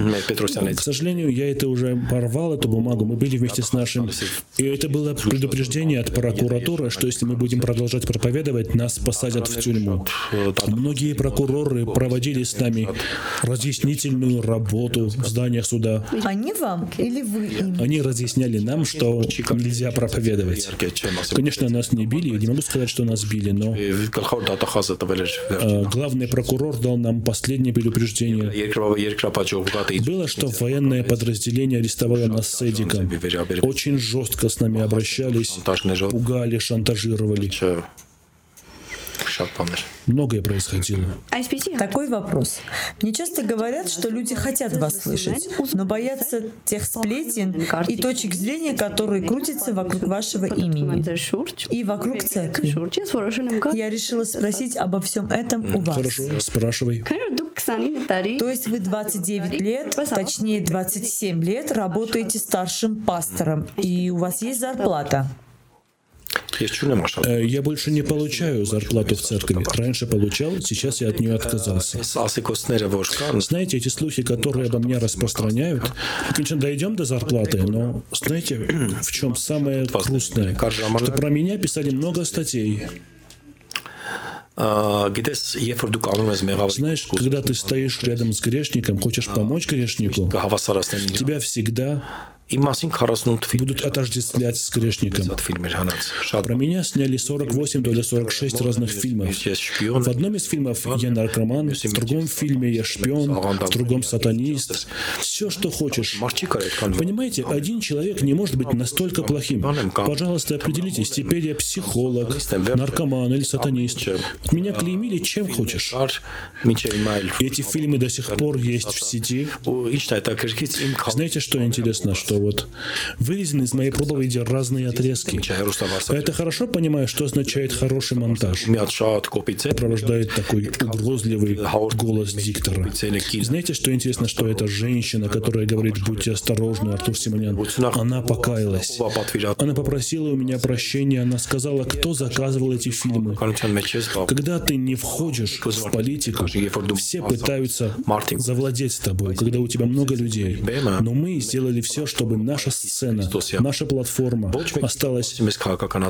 К сожалению, я это уже порвал, эту бумагу. Мы были вместе с нашим... И это было предупреждение от прокуратуры, что если мы будем продолжать проповедовать, нас посадят в тюрьму. Многие прокуроры проводили с нами разъяснительную работу в зданиях суда. Они вам или вы им? Они разъясняли нам, что нельзя проповедовать. Конечно, нас не били, я не могу сказать, что нас били, но э, главный прокурор дал нам последнее предупреждение. Было, что военное подразделение арестовало нас с Эдиком. Очень жестко с нами обращались, пугали, шантажировали. Многое происходило. Такой вопрос. Мне часто говорят, что люди хотят вас слышать, но боятся тех сплетен и точек зрения, которые крутятся вокруг вашего имени и вокруг церкви. Я решила спросить обо всем этом у вас. Хорошо, спрашивай. То есть вы 29 лет, точнее 27 лет работаете старшим пастором, и у вас есть зарплата. Э, я больше не получаю зарплату в церкви. Раньше получал, сейчас я от нее отказался. Знаете, эти слухи, которые обо мне распространяют, конечно, дойдем до зарплаты, но знаете, в чем самое грустное? Что про меня писали много статей. Знаешь, когда ты стоишь рядом с грешником, хочешь помочь грешнику, тебя всегда будут отождествлять с грешником. Про меня сняли 48 или 46 разных фильмов. В одном из фильмов я наркоман, в другом фильме я шпион, в другом сатанист. Все, что хочешь. Понимаете, один человек не может быть настолько плохим. Пожалуйста, определитесь, теперь я психолог, наркоман или сатанист. Меня клеймили чем хочешь. Эти фильмы до сих пор есть в сети. Знаете, что интересно, что вот вырезаны из моей проповеди разные отрезки. Это хорошо понимаю, что означает хороший монтаж. Сопровождает такой угрозливый голос диктора. Знаете, что интересно, что эта женщина, которая говорит «Будьте осторожны, Артур Симонян», она покаялась. Она попросила у меня прощения, она сказала, кто заказывал эти фильмы. Когда ты не входишь в политику, все пытаются завладеть тобой, когда у тебя много людей. Но мы сделали все, чтобы наша сцена, наша платформа осталась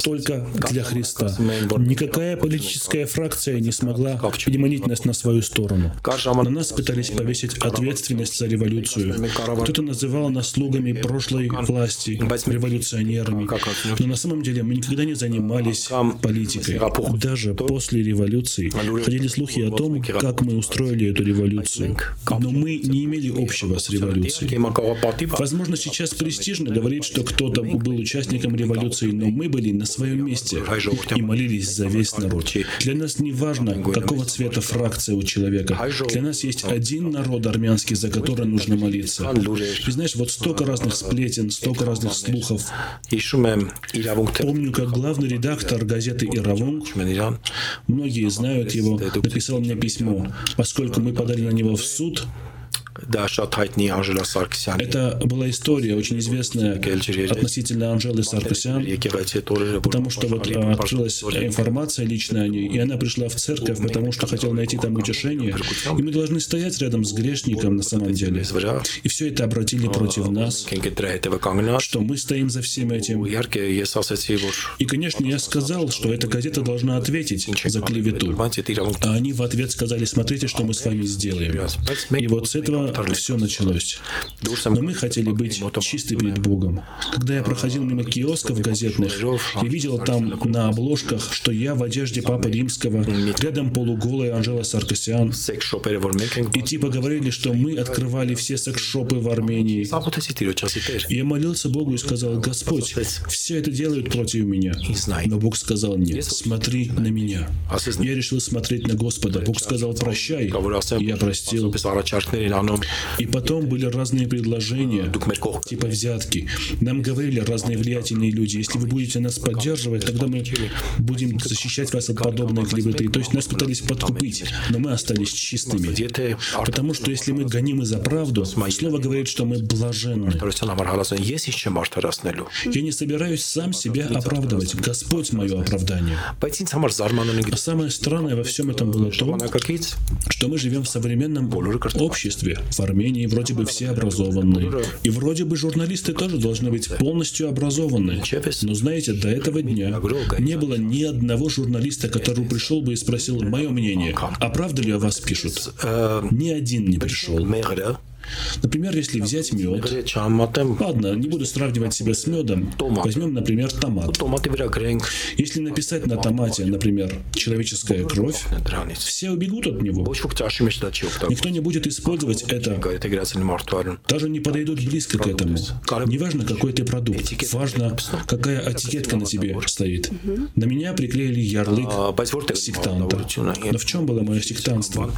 только для Христа. Никакая политическая фракция не смогла переманить нас на свою сторону. На нас пытались повесить ответственность за революцию. Кто-то называл нас слугами прошлой власти, революционерами. Но на самом деле мы никогда не занимались политикой. Даже после революции ходили слухи о том, как мы устроили эту революцию. Но мы не имели общего с революцией. Возможно, сейчас престижно говорить, что кто-то был участником революции, но мы были на своем месте и молились за весь народ. Для нас не важно, какого цвета фракция у человека. Для нас есть один народ армянский, за который нужно молиться. И знаешь, вот столько разных сплетен, столько разных слухов. Помню, как главный редактор газеты «Иравунг», многие знают его, написал мне письмо, поскольку мы подали на него в суд, это была история очень известная относительно Анжелы Саркисян, потому что вот а, открылась информация личная о ней, и она пришла в церковь, потому что хотела найти там утешение. И мы должны стоять рядом с грешником на самом деле. И все это обратили против нас, что мы стоим за всем этим. И, конечно, я сказал, что эта газета должна ответить за клевету. А они в ответ сказали, смотрите, что мы с вами сделаем. И вот с этого все началось. Но мы хотели быть чисты перед Богом. Когда я проходил мимо киосков газетных, я видел там на обложках, что я в одежде Папы Римского, рядом полуголая Анжела Саркасян. И типа говорили, что мы открывали все секс-шопы в Армении. Я молился Богу и сказал, Господь, все это делают против меня. Но Бог сказал, нет, смотри на меня. Я решил смотреть на Господа. Бог сказал, прощай. Я простил. И потом были разные предложения, типа взятки. Нам говорили разные влиятельные люди, если вы будете нас поддерживать, тогда мы будем защищать вас от подобной клеветы. То есть нас пытались подкупить, но мы остались чистыми. Потому что если мы гоним за правду, слово говорит, что мы блаженны. Я не собираюсь сам себя оправдывать. Господь мое оправдание. А самое странное во всем этом было то, что мы живем в современном обществе, в Армении вроде бы все образованные. И вроде бы журналисты тоже должны быть полностью образованы. Но знаете, до этого дня не было ни одного журналиста, который пришел бы и спросил мое мнение. А правда ли о вас пишут? Ни один не пришел. Например, если взять мед, ладно, не буду сравнивать себя с медом, возьмем, например, томат. Если написать на томате, например, человеческая кровь, все убегут от него. Никто не будет использовать это, даже не подойдут близко к этому. Неважно, какой ты продукт, важно, какая этикетка на тебе стоит. На меня приклеили ярлык сектанта. Но в чем было мое сектантство?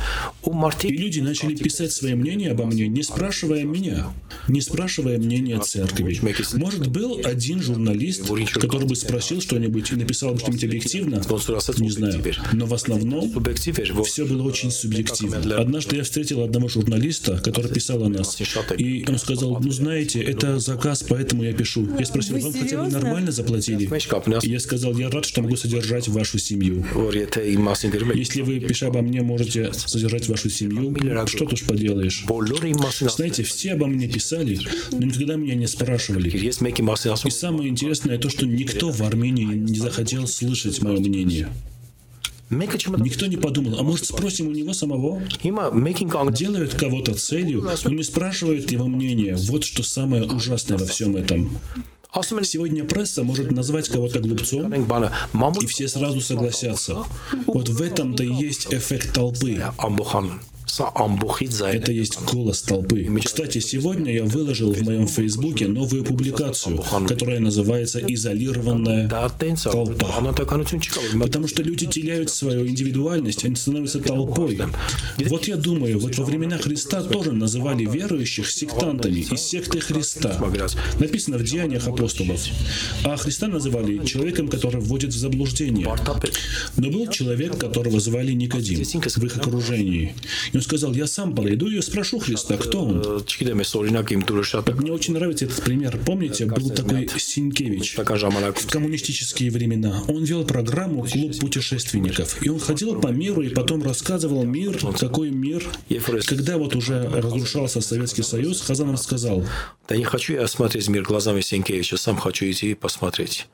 И люди начали писать свое мнение обо мне, не спрашивая меня, не спрашивая мнения церкви. Может, был один журналист, который бы спросил что-нибудь и написал бы что-нибудь объективно? Не знаю. Но в основном все было очень субъективно. Однажды я встретил одного журналиста, который писал о нас, и он сказал, ну знаете, это заказ, поэтому я пишу. Я спросил, вам хотя бы нормально заплатили? И я сказал, я рад, что могу содержать вашу семью. Если вы, пиша обо мне, можете содержать вашу семью, что тут поделаешь? Знаете, все обо мне писали, но никогда меня не спрашивали. И самое интересное то, что никто в Армении не захотел слышать мое мнение. Никто не подумал, а может спросим у него самого? Делают кого-то целью, но не спрашивают его мнения. Вот что самое ужасное во всем этом. Сегодня пресса может назвать кого-то глупцом, и все сразу согласятся. Вот в этом-то и есть эффект толпы. Это есть голос толпы. Кстати, сегодня я выложил в моем фейсбуке новую публикацию, которая называется «Изолированная толпа». Потому что люди теряют свою индивидуальность, они становятся толпой. Вот я думаю, вот во времена Христа тоже называли верующих сектантами из секты Христа. Написано в Деяниях апостолов. А Христа называли человеком, который вводит в заблуждение. Но был человек, которого звали Никодим в их окружении. И он сказал, я сам подойду и спрошу Христа, кто он. Мне очень нравится этот пример. Помните, был такой Синкевич в коммунистические времена. Он вел программу «Клуб путешественников». И он ходил по миру и потом рассказывал мир, какой мир. Когда вот уже разрушался Советский Союз, Хазанов сказал, «Да не хочу я смотреть мир глазами Синкевича, сам хочу идти и посмотреть».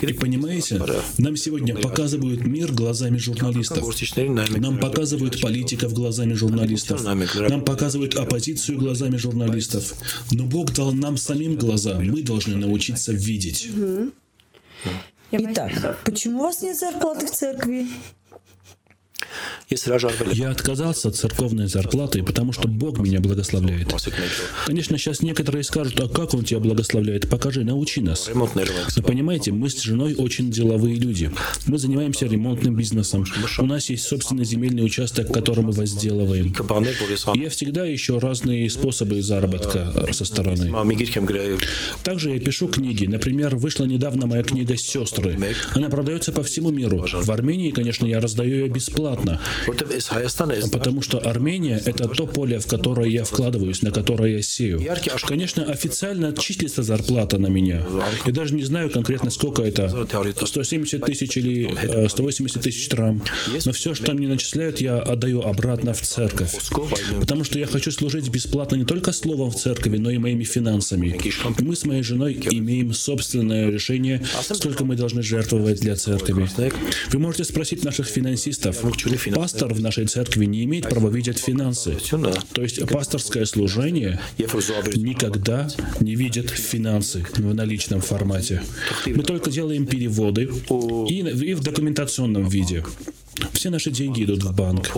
И понимаете, нам сегодня показывают мир глазами журналистов. Нам показывают политиков глазами журналистов. Нам показывают оппозицию глазами журналистов. Но Бог дал нам самим глаза. Мы должны научиться видеть. Итак, почему у вас нет зарплаты в церкви? Я отказался от церковной зарплаты, потому что Бог меня благословляет. Конечно, сейчас некоторые скажут, а как Он тебя благословляет? Покажи, научи нас. Но понимаете, мы с женой очень деловые люди. Мы занимаемся ремонтным бизнесом. У нас есть собственный земельный участок, который мы возделываем. Я всегда ищу разные способы заработка со стороны. Также я пишу книги. Например, вышла недавно моя книга «Сестры». Она продается по всему миру. В Армении, конечно, я раздаю ее бесплатно. Потому что Армения — это то поле, в которое я вкладываюсь, на которое я сею. Конечно, официально числится зарплата на меня. Я даже не знаю конкретно, сколько это. 170 тысяч или 180 э, тысяч трам. Но все, что мне начисляют, я отдаю обратно в церковь. Потому что я хочу служить бесплатно не только словом в церкви, но и моими финансами. Мы с моей женой имеем собственное решение, сколько мы должны жертвовать для церкви. Вы можете спросить наших финансистов, пастор в нашей церкви не имеет права видеть финансы. То есть пасторское служение никогда не видит финансы в наличном формате. Мы только делаем переводы и, в документационном виде. Все наши деньги идут в банк.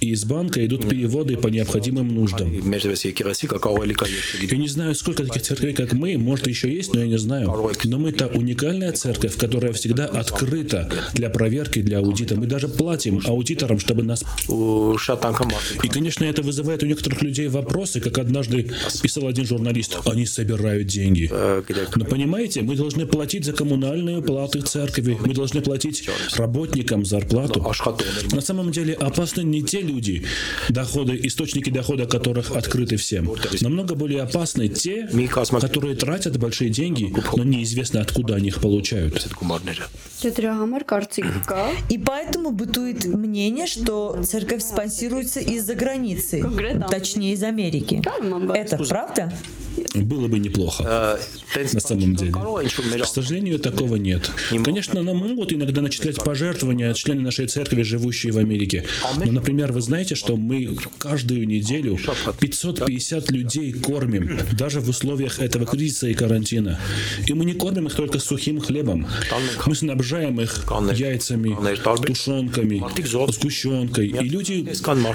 И из банка идут переводы по необходимым нуждам. Я не знаю, сколько таких церквей, как мы, может, еще есть, но я не знаю. Но мы-то уникальная церковь, которая всегда открыта для проверки, для аудита. Мы даже платим аудиторам, чтобы нас... И, конечно, это вызывает у некоторых людей вопросы, как однажды писал один журналист. Они собирают деньги. Но понимаете, мы должны платить за коммунальные платы церкви. Мы должны платить работникам зарплату. На самом деле опасны не те люди, доходы, источники дохода которых открыты всем. Намного более опасны те, которые тратят большие деньги, но неизвестно откуда они их получают. И поэтому бытует мнение, что церковь спонсируется из-за границы, точнее из Америки. Это правда? Было бы неплохо. На самом деле. К сожалению, такого нет. Конечно, нам могут иногда начислять пожертвования члены нашей церкви, живущие в Америке. Но, например, вы знаете, что мы каждую неделю 550 людей кормим, даже в условиях этого кризиса и карантина. И мы не кормим их только сухим хлебом. Мы снабжаем их яйцами, тушенками, сгущенкой. И люди,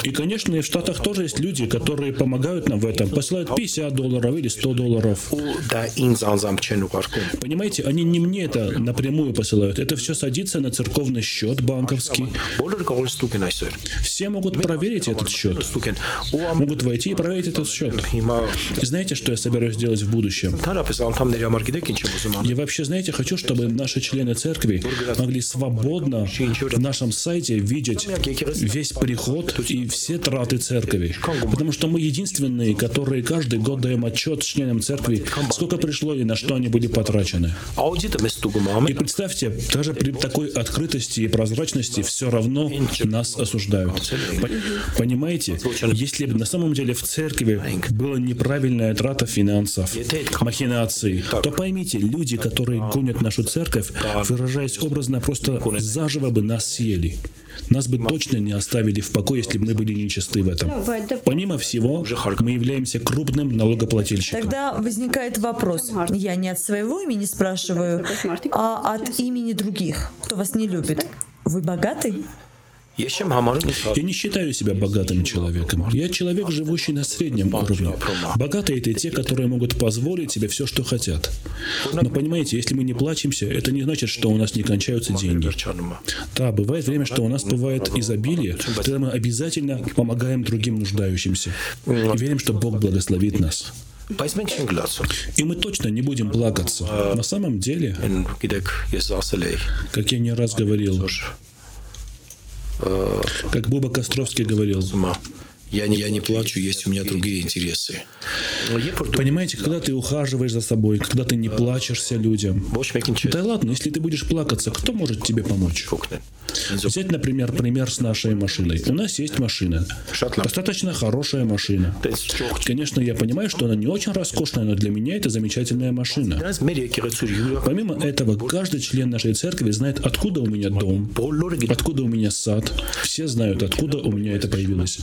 и, конечно, в Штатах тоже есть люди, которые помогают нам в этом, посылают 50 долларов или 100 долларов. Понимаете, они не мне это напрямую посылают. Это все садится на церковный счет банковский. Все могут проверить этот счет. Могут войти и проверить этот счет. И знаете, что я собираюсь делать в будущем? Я вообще, знаете, хочу, чтобы наши члены церкви могли свободно в нашем сайте видеть весь приход и все траты церкви. Потому что мы единственные, которые каждый год даем отчет членам церкви, сколько пришло и на что они были потрачены. И представьте, даже при такой открытости и прозрачности все равно нас осуждают. Понимаете, если бы на самом деле в церкви была неправильная трата финансов, махинации, то поймите, люди, которые гонят нашу церковь, выражаясь образно, просто заживо бы нас съели. Нас бы точно не оставили в покое, если бы мы были нечисты в этом. Помимо всего, мы являемся крупным налогоплательщиком. Тогда возникает вопрос. Я не от своего имени спрашиваю, а от имени других, кто вас не любит. Вы богатый? Я не считаю себя богатым человеком. Я человек, живущий на среднем уровне. Богатые — это те, которые могут позволить себе все, что хотят. Но понимаете, если мы не плачемся, это не значит, что у нас не кончаются деньги. Да, бывает время, что у нас бывает изобилие, тогда мы обязательно помогаем другим нуждающимся. И верим, что Бог благословит нас. И мы точно не будем плакаться. На самом деле, как я не раз говорил, как Боба Костровский говорил, я не, я не плачу, есть у меня другие интересы. Понимаете, когда ты ухаживаешь за собой, когда ты не плачешься людям. Да ладно, если ты будешь плакаться, кто может тебе помочь? Взять, например, пример с нашей машиной. У нас есть машина. Достаточно хорошая машина. Конечно, я понимаю, что она не очень роскошная, но для меня это замечательная машина. Помимо этого, каждый член нашей церкви знает, откуда у меня дом, откуда у меня сад. Все знают, откуда у меня это появилось.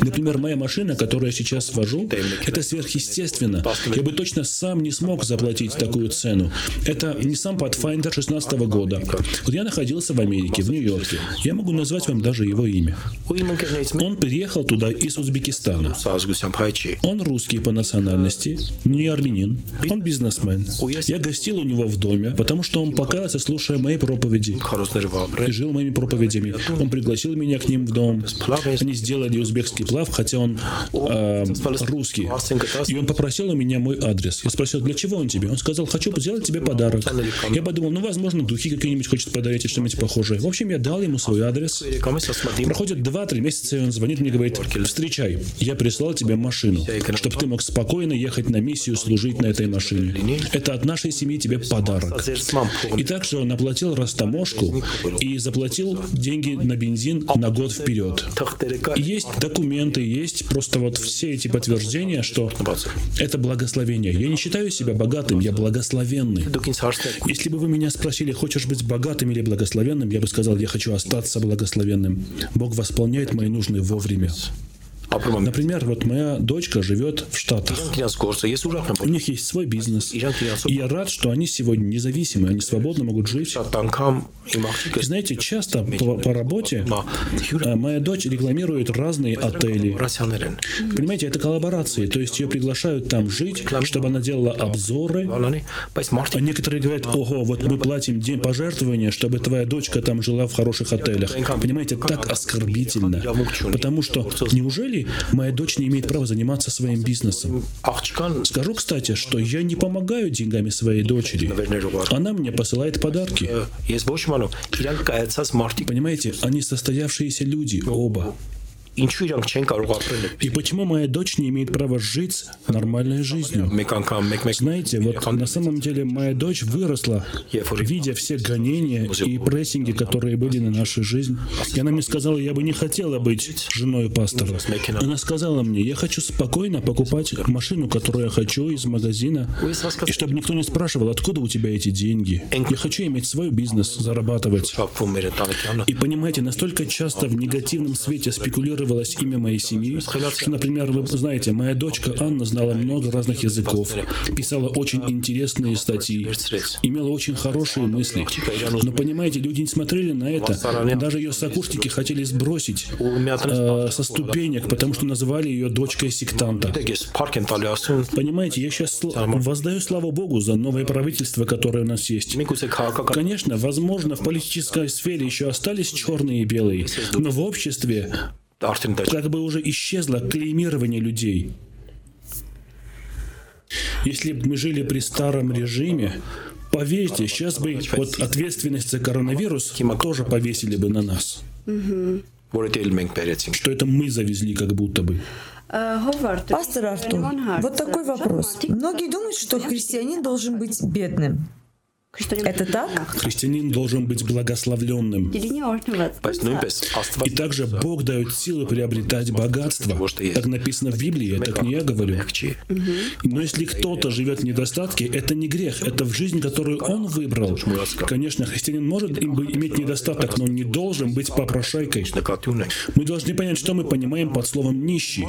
Например, моя машина, которую я сейчас вожу, это сверхъестественно. Я бы точно сам не смог заплатить такую цену. Это не сам Pathfinder 16 года. Вот я находился в Америке, в Нью-Йорке. Я могу назвать вам даже его имя. Он приехал туда из Узбекистана. Он русский по национальности, не армянин. Он бизнесмен. Я гостил у него в доме, потому что он покаялся, слушая мои проповеди. И жил моими проповедями. Он пригласил меня к ним в дом. Они сделали узбекский плав, хотя он э, русский. И он попросил у меня мой адрес. Я спросил, для чего он тебе? Он сказал, хочу сделать тебе подарок. Я подумал, ну, возможно, духи какие-нибудь хочет подарить или что-нибудь похожее. В общем, я дал ему свой адрес. Проходит 2-3 месяца, и он звонит мне и говорит, встречай, я прислал тебе машину, чтобы ты мог спокойно ехать на миссию, служить на этой машине. Это от нашей семьи тебе подарок. И также он оплатил растаможку и заплатил деньги на бензин на год вперед. Есть документ документы есть, просто вот все эти подтверждения, что это благословение. Я не считаю себя богатым, я благословенный. Если бы вы меня спросили, хочешь быть богатым или благословенным, я бы сказал, я хочу остаться благословенным. Бог восполняет мои нужды вовремя. Например, вот моя дочка живет в Штатах. У них есть свой бизнес. И я рад, что они сегодня независимы, они свободно могут жить. И знаете, часто по, по работе э, моя дочь рекламирует разные отели. Понимаете, это коллаборации, то есть ее приглашают там жить, чтобы она делала обзоры. А некоторые говорят, ого, вот мы платим день пожертвования, чтобы твоя дочка там жила в хороших отелях. Понимаете, так оскорбительно. Потому что неужели России моя дочь не имеет права заниматься своим бизнесом. Скажу, кстати, что я не помогаю деньгами своей дочери. Она мне посылает подарки. Понимаете, они состоявшиеся люди, оба. И почему моя дочь не имеет права жить нормальной жизнью? Знаете, вот на самом деле моя дочь выросла, видя все гонения и прессинги, которые были на нашу жизнь. И она мне сказала, я бы не хотела быть женой пастора. Она сказала мне, я хочу спокойно покупать машину, которую я хочу из магазина, и чтобы никто не спрашивал, откуда у тебя эти деньги. Я хочу иметь свой бизнес, зарабатывать. И понимаете, настолько часто в негативном свете спекулировалось имя моей семьи, что, например, вы знаете, моя дочка Анна знала много разных языков, писала очень интересные статьи, имела очень хорошие мысли. Но понимаете, люди не смотрели на это. Даже ее сокурсники хотели сбросить э, со ступенек, потому что называли ее дочкой сектанта. Понимаете, я сейчас воздаю славу Богу за новое правительство, которое у нас есть. Конечно, возможно, в политической сфере еще остались черные и белые, но в обществе как бы уже исчезло клеймирование людей. Если бы мы жили при старом режиме, поверьте, сейчас бы вот ответственность за коронавирус тоже повесили бы на нас. Что это мы завезли как будто бы. Пастор Артур, вот такой вопрос. Многие думают, что христианин должен быть бедным. Это так? Христианин должен быть благословленным. И также Бог дает силы приобретать богатство. Так написано в Библии, это не я говорю. Но если кто-то живет в недостатке, это не грех, это в жизнь, которую он выбрал. Конечно, христианин может иметь недостаток, но он не должен быть попрошайкой. Мы должны понять, что мы понимаем под словом «нищий».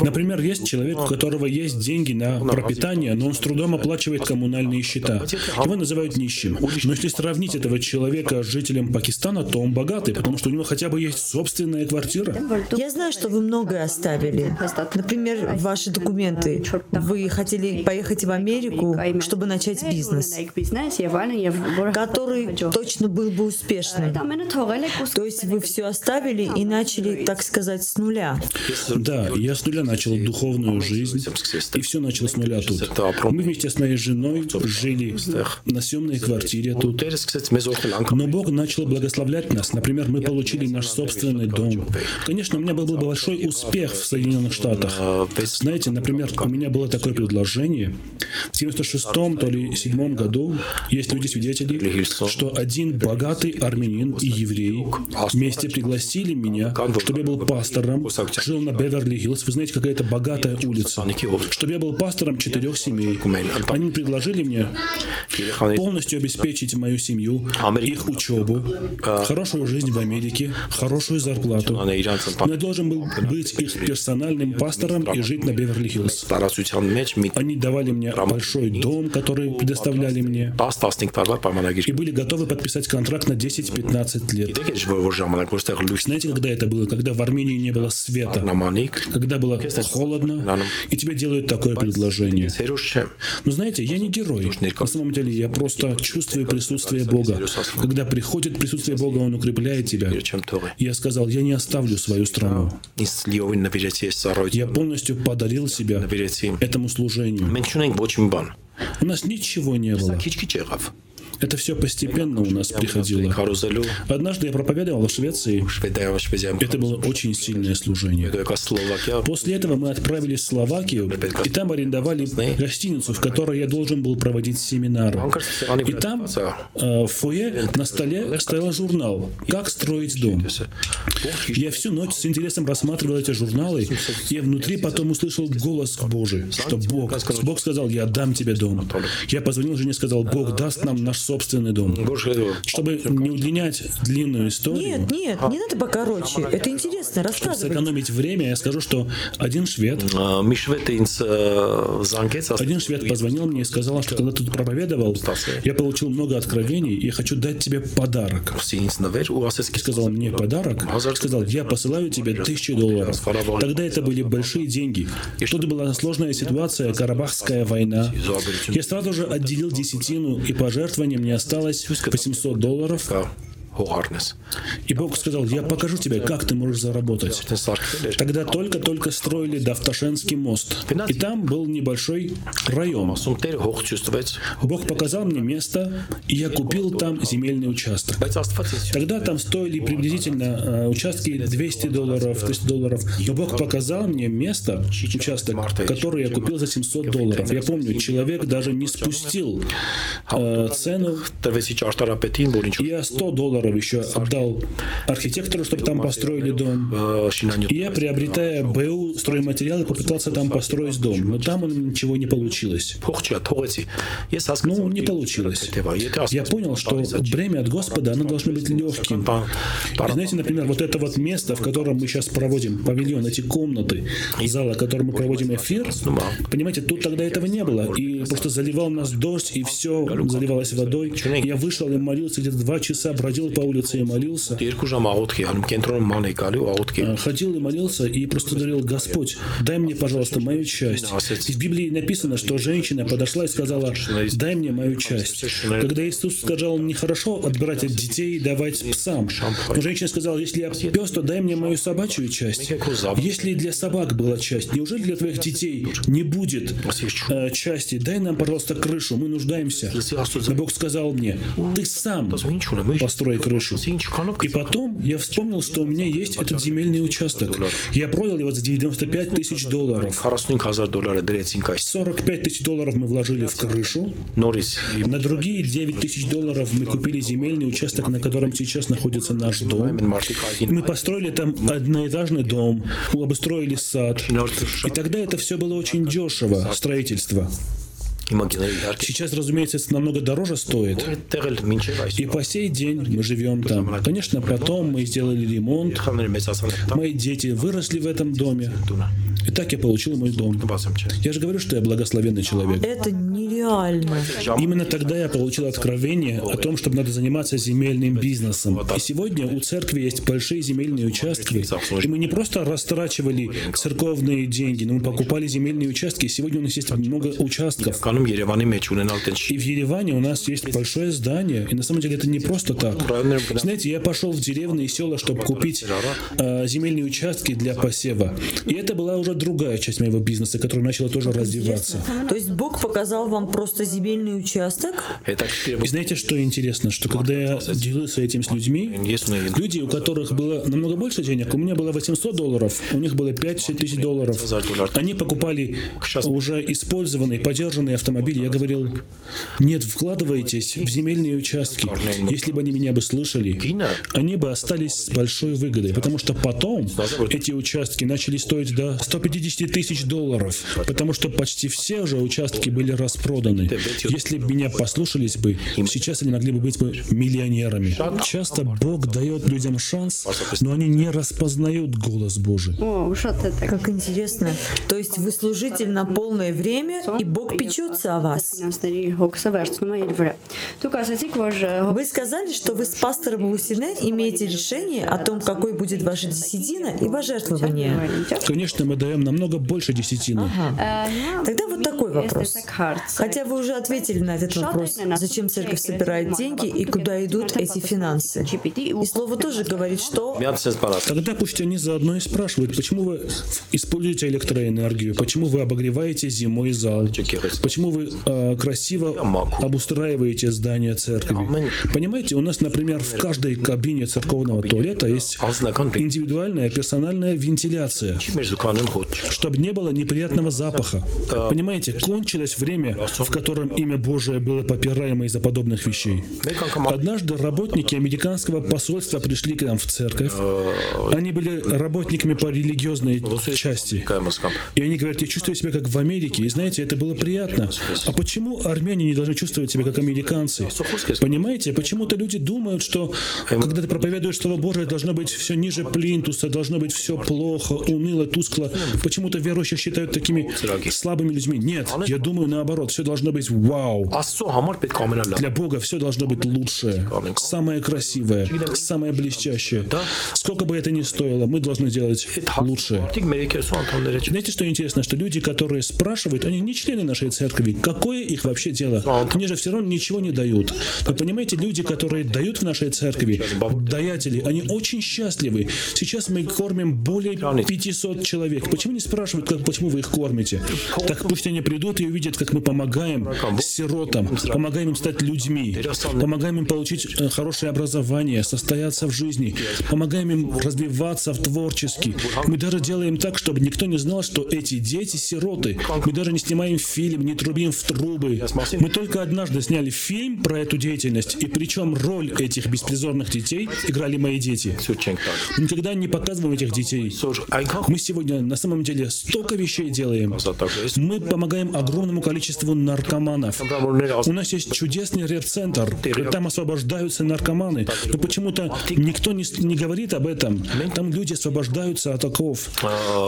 Например, есть человек, у которого есть деньги на пропитание, но он с трудом оплачивает коммунальные счета. Его называют нищим. Но если сравнить этого человека с жителем Пакистана, то он богатый, потому что у него хотя бы есть собственная квартира. Я знаю, что вы многое оставили. Например, ваши документы. Вы хотели поехать в Америку, чтобы начать бизнес, который точно был бы успешным. То есть вы все оставили и начали, так сказать, с нуля. Да, я с нуля начал духовную жизнь, и все начал с нуля тут. Мы вместе с моей женой жили на съемной съемной квартире тут. Но Бог начал благословлять нас. Например, мы получили наш собственный дом. Конечно, у меня был большой успех в Соединенных Штатах. Знаете, например, у меня было такое предложение. В 76-м, то ли 7 году есть люди-свидетели, что один богатый армянин и еврей вместе пригласили меня, чтобы я был пастором, жил на Беверли-Хиллз. Вы знаете, какая это богатая улица. Чтобы я был пастором четырех семей. Они предложили мне полностью полностью обеспечить мою семью, их учебу, хорошую жизнь в Америке, хорошую зарплату. Но я должен был быть их персональным пастором и жить на Беверли-Хиллз. Они давали мне большой дом, который предоставляли мне, и были готовы подписать контракт на 10-15 лет. Знаете, когда это было? Когда в Армении не было света, когда было холодно, и тебе делают такое предложение. Но знаете, я не герой. На самом деле, я просто чувствую присутствие Бога. Когда приходит присутствие Бога, Он укрепляет тебя. Я сказал, я не оставлю свою страну. Я полностью подарил себя этому служению. У нас ничего не было. Это все постепенно у нас приходило. Однажды я проповедовал в Швеции. Это было очень сильное служение. После этого мы отправились в Словакию, и там арендовали гостиницу, в которой я должен был проводить семинары. И там, э, в фойе, на столе стоял журнал «Как строить дом». Я всю ночь с интересом рассматривал эти журналы, и внутри потом услышал голос Божий, что Бог, Бог сказал, я дам тебе дом. Я позвонил жене и сказал, Бог даст нам наш собственный дом. Чтобы не удлинять длинную историю. Нет, нет, не надо покороче. Это интересно, рассказывай. Чтобы сэкономить время, я скажу, что один швед, один швед позвонил мне и сказал, что когда ты проповедовал, я получил много откровений, и я хочу дать тебе подарок. И сказал мне подарок, сказал, я посылаю тебе тысячи долларов. Тогда это были большие деньги. Тут была сложная ситуация, Карабахская война. Я сразу же отделил десятину и мне осталось 800 долларов. И Бог сказал, я покажу тебе, как ты можешь заработать. Тогда только-только строили Давташенский мост. И там был небольшой район. Бог показал мне место, и я купил там земельный участок. Тогда там стоили приблизительно э, участки 200 долларов, 300 долларов. Но Бог показал мне место, участок, который я купил за 700 долларов. Я помню, человек даже не спустил э, цену. Я 100 долларов еще отдал архитектору, чтобы там построили дом. Я, приобретая БУ стройматериалы, попытался там построить дом. Но там у меня ничего не получилось. Ну, не получилось. Я понял, что бремя от Господа, оно должно быть легким. И знаете, например, вот это вот место, в котором мы сейчас проводим павильон, эти комнаты, зала, в котором мы проводим эфир, понимаете, тут тогда этого не было. И просто заливал нас дождь, и все заливалось водой. Я вышел и молился где-то два часа, бродил по улице и молился. Ходил и молился, и просто говорил, Господь, дай мне, пожалуйста, мою часть. И в Библии написано, что женщина подошла и сказала, дай мне мою часть. Когда Иисус сказал, нехорошо отбирать от детей и давать псам. Но женщина сказала, если я пес, то дай мне мою собачью часть. Если для собак была часть, неужели для твоих детей не будет э, части? Дай нам, пожалуйста, крышу, мы нуждаемся. Но Бог сказал мне, ты сам построй крышу. И потом я вспомнил, что у меня есть этот земельный участок. Я продал его за 95 тысяч долларов. 45 тысяч долларов мы вложили в крышу. На другие 9 тысяч долларов мы купили земельный участок, на котором сейчас находится наш дом. Мы построили там одноэтажный дом, обустроили сад. И тогда это все было очень дешево, строительство. Сейчас, разумеется, это намного дороже стоит. И по сей день мы живем там. Конечно, потом мы сделали ремонт. Мои дети выросли в этом доме. И так я получил мой дом. Я же говорю, что я благословенный человек. Это нереально. Именно тогда я получил откровение о том, что надо заниматься земельным бизнесом. И сегодня у церкви есть большие земельные участки. И мы не просто растрачивали церковные деньги, но мы покупали земельные участки. И сегодня у нас есть много участков. И в Ереване у нас есть большое здание. И на самом деле это не просто так. Знаете, я пошел в деревни и села, чтобы купить э, земельные участки для посева. И это была уже другая часть моего бизнеса, которая начала тоже развиваться. То есть Бог показал вам просто земельный участок? И знаете, что интересно? Что когда я делился этим с людьми, люди, у которых было намного больше денег, у меня было 800 долларов, у них было 5-6 тысяч долларов. Они покупали уже использованный, подержанный автомобиль. Я говорил, нет, вкладывайтесь в земельные участки. Если бы они меня бы слышали, они бы остались с большой выгодой, потому что потом эти участки начали стоить до 150 тысяч долларов, потому что почти все уже участки были распроданы. Если бы меня послушались бы, сейчас они могли бы быть бы миллионерами. Часто Бог дает людям шанс, но они не распознают голос Божий. Как интересно. То есть вы служитель на полное время, и Бог о вас. Вы сказали, что вы с пастором Лусине имеете решение о том, какой будет ваша десятина и пожертвование. Конечно, мы даем намного больше десятины. Ага. Тогда вот такой вопрос. Хотя вы уже ответили на этот вопрос. Зачем церковь собирает деньги и куда идут эти финансы? И слово тоже говорит, что... Тогда пусть они заодно и спрашивают, почему вы используете электроэнергию, почему вы обогреваете зимой зал, почему вы э, красиво обустраиваете здание церкви. Понимаете, у нас, например, в каждой кабине церковного туалета есть индивидуальная персональная вентиляция чтобы не было неприятного запаха. Понимаете, кончилось время, в котором имя Божие было попираемо из-за подобных вещей. Однажды работники американского посольства пришли к нам в церковь. Они были работниками по религиозной части. И они говорят, я чувствую себя как в Америке. И знаете, это было приятно. А почему армяне не должны чувствовать себя как американцы? Понимаете, почему-то люди думают, что когда ты проповедуешь Слово Божие, должно быть все ниже плинтуса, должно быть все плохо, уныло, тускло. Почему-то верующих считают такими слабыми людьми. Нет, я думаю наоборот, все должно быть вау. Для Бога все должно быть лучшее, самое красивое, самое блестящее. Сколько бы это ни стоило, мы должны делать лучшее. Знаете, что интересно? Что люди, которые спрашивают, они не члены нашей церкви, церкви. Какое их вообще дело? Они же все равно ничего не дают. Вы понимаете, люди, которые дают в нашей церкви, даятели, они очень счастливы. Сейчас мы кормим более 500 человек. Почему не спрашивают, как, почему вы их кормите? Так пусть они придут и увидят, как мы помогаем сиротам, помогаем им стать людьми, помогаем им получить э, хорошее образование, состояться в жизни, помогаем им развиваться в творчески. Мы даже делаем так, чтобы никто не знал, что эти дети сироты. Мы даже не снимаем фильм, не трубим в трубы. Мы только однажды сняли фильм про эту деятельность, и причем роль этих беспризорных детей играли мои дети. Мы никогда не показываем этих детей. Мы сегодня на самом деле столько вещей делаем. Мы помогаем огромному количеству наркоманов. У нас есть чудесный реп-центр. Там освобождаются наркоманы. Но почему-то никто не, не говорит об этом. Там люди освобождаются от оков.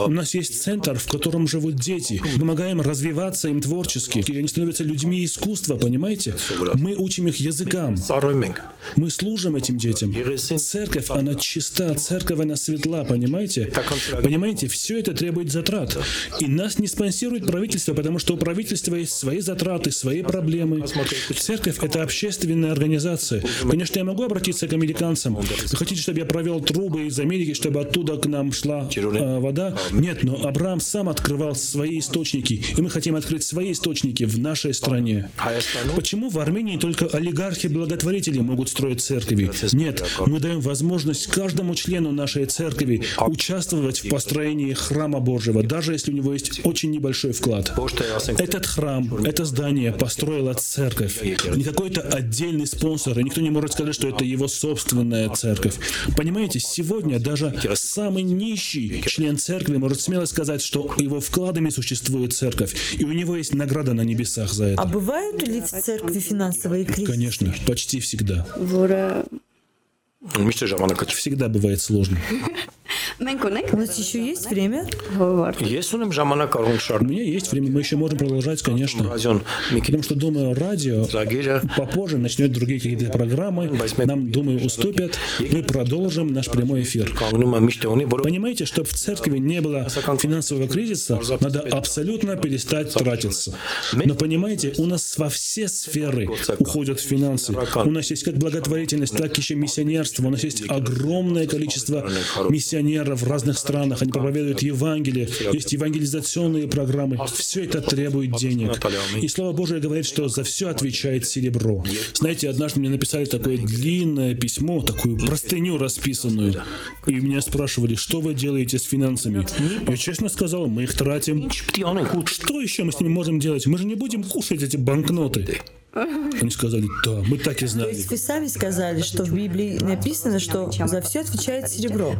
У нас есть центр, в котором живут дети. Мы помогаем развиваться им творчески. И они становятся людьми искусства, понимаете? Мы учим их языкам. Мы служим этим детям. Церковь, она чиста, церковь, она светла, понимаете? Понимаете, все это требует затрат. И нас не спонсирует правительство, потому что у правительства есть свои затраты, свои проблемы. Церковь — это общественная организация. Конечно, я могу обратиться к американцам. Вы хотите, чтобы я провел трубы из Америки, чтобы оттуда к нам шла э, вода? Нет, но Авраам сам открывал свои источники, и мы хотим открыть свои источники в нашей стране. Почему в Армении только олигархи-благотворители могут строить церкви? Нет, мы даем возможность каждому члену нашей церкви участвовать в построении храма Божьего, даже если у него есть очень небольшой вклад. Этот храм, это здание построила церковь. Не какой-то отдельный спонсор, и никто не может сказать, что это его собственная церковь. Понимаете, сегодня даже самый нищий член церкви может смело сказать, что его вкладами существует церковь, и у него есть награда награда на небесах за это. А бывают ли в церкви финансовые кризисы? Конечно, почти всегда. Всегда бывает сложно. У нас еще есть время? Есть у нас ժամանակ կարող ենք У շարունակել։ меня есть время, мы еще можем продолжать, конечно. Ռադիոն մի քիչ Потому что, думаю, радио попозже начнет другие какие-то программы, нам, думаю, уступят, мы продолжим наш прямой эфир. կանգնում է միշտ ունի, որը Понимаете, чтобы в церкви не было финансового кризиса, надо абсолютно перестать тратиться. Но понимаете, у нас во все сферы уходят финансы. У нас есть как благотворительность, так еще миссионерство. У нас есть огромное количество миссионеров в разных странах, они проповедуют Евангелие, есть евангелизационные программы. Все это требует денег. И Слово Божие говорит, что за все отвечает серебро. Знаете, однажды мне написали такое длинное письмо, такую простыню расписанную. И меня спрашивали, что вы делаете с финансами? Я честно сказал, мы их тратим. Что еще мы с ними можем делать? Мы же не будем кушать эти банкноты. Они сказали, да, мы так и знали. То есть вы сами сказали, что в Библии написано, что за все отвечает серебро.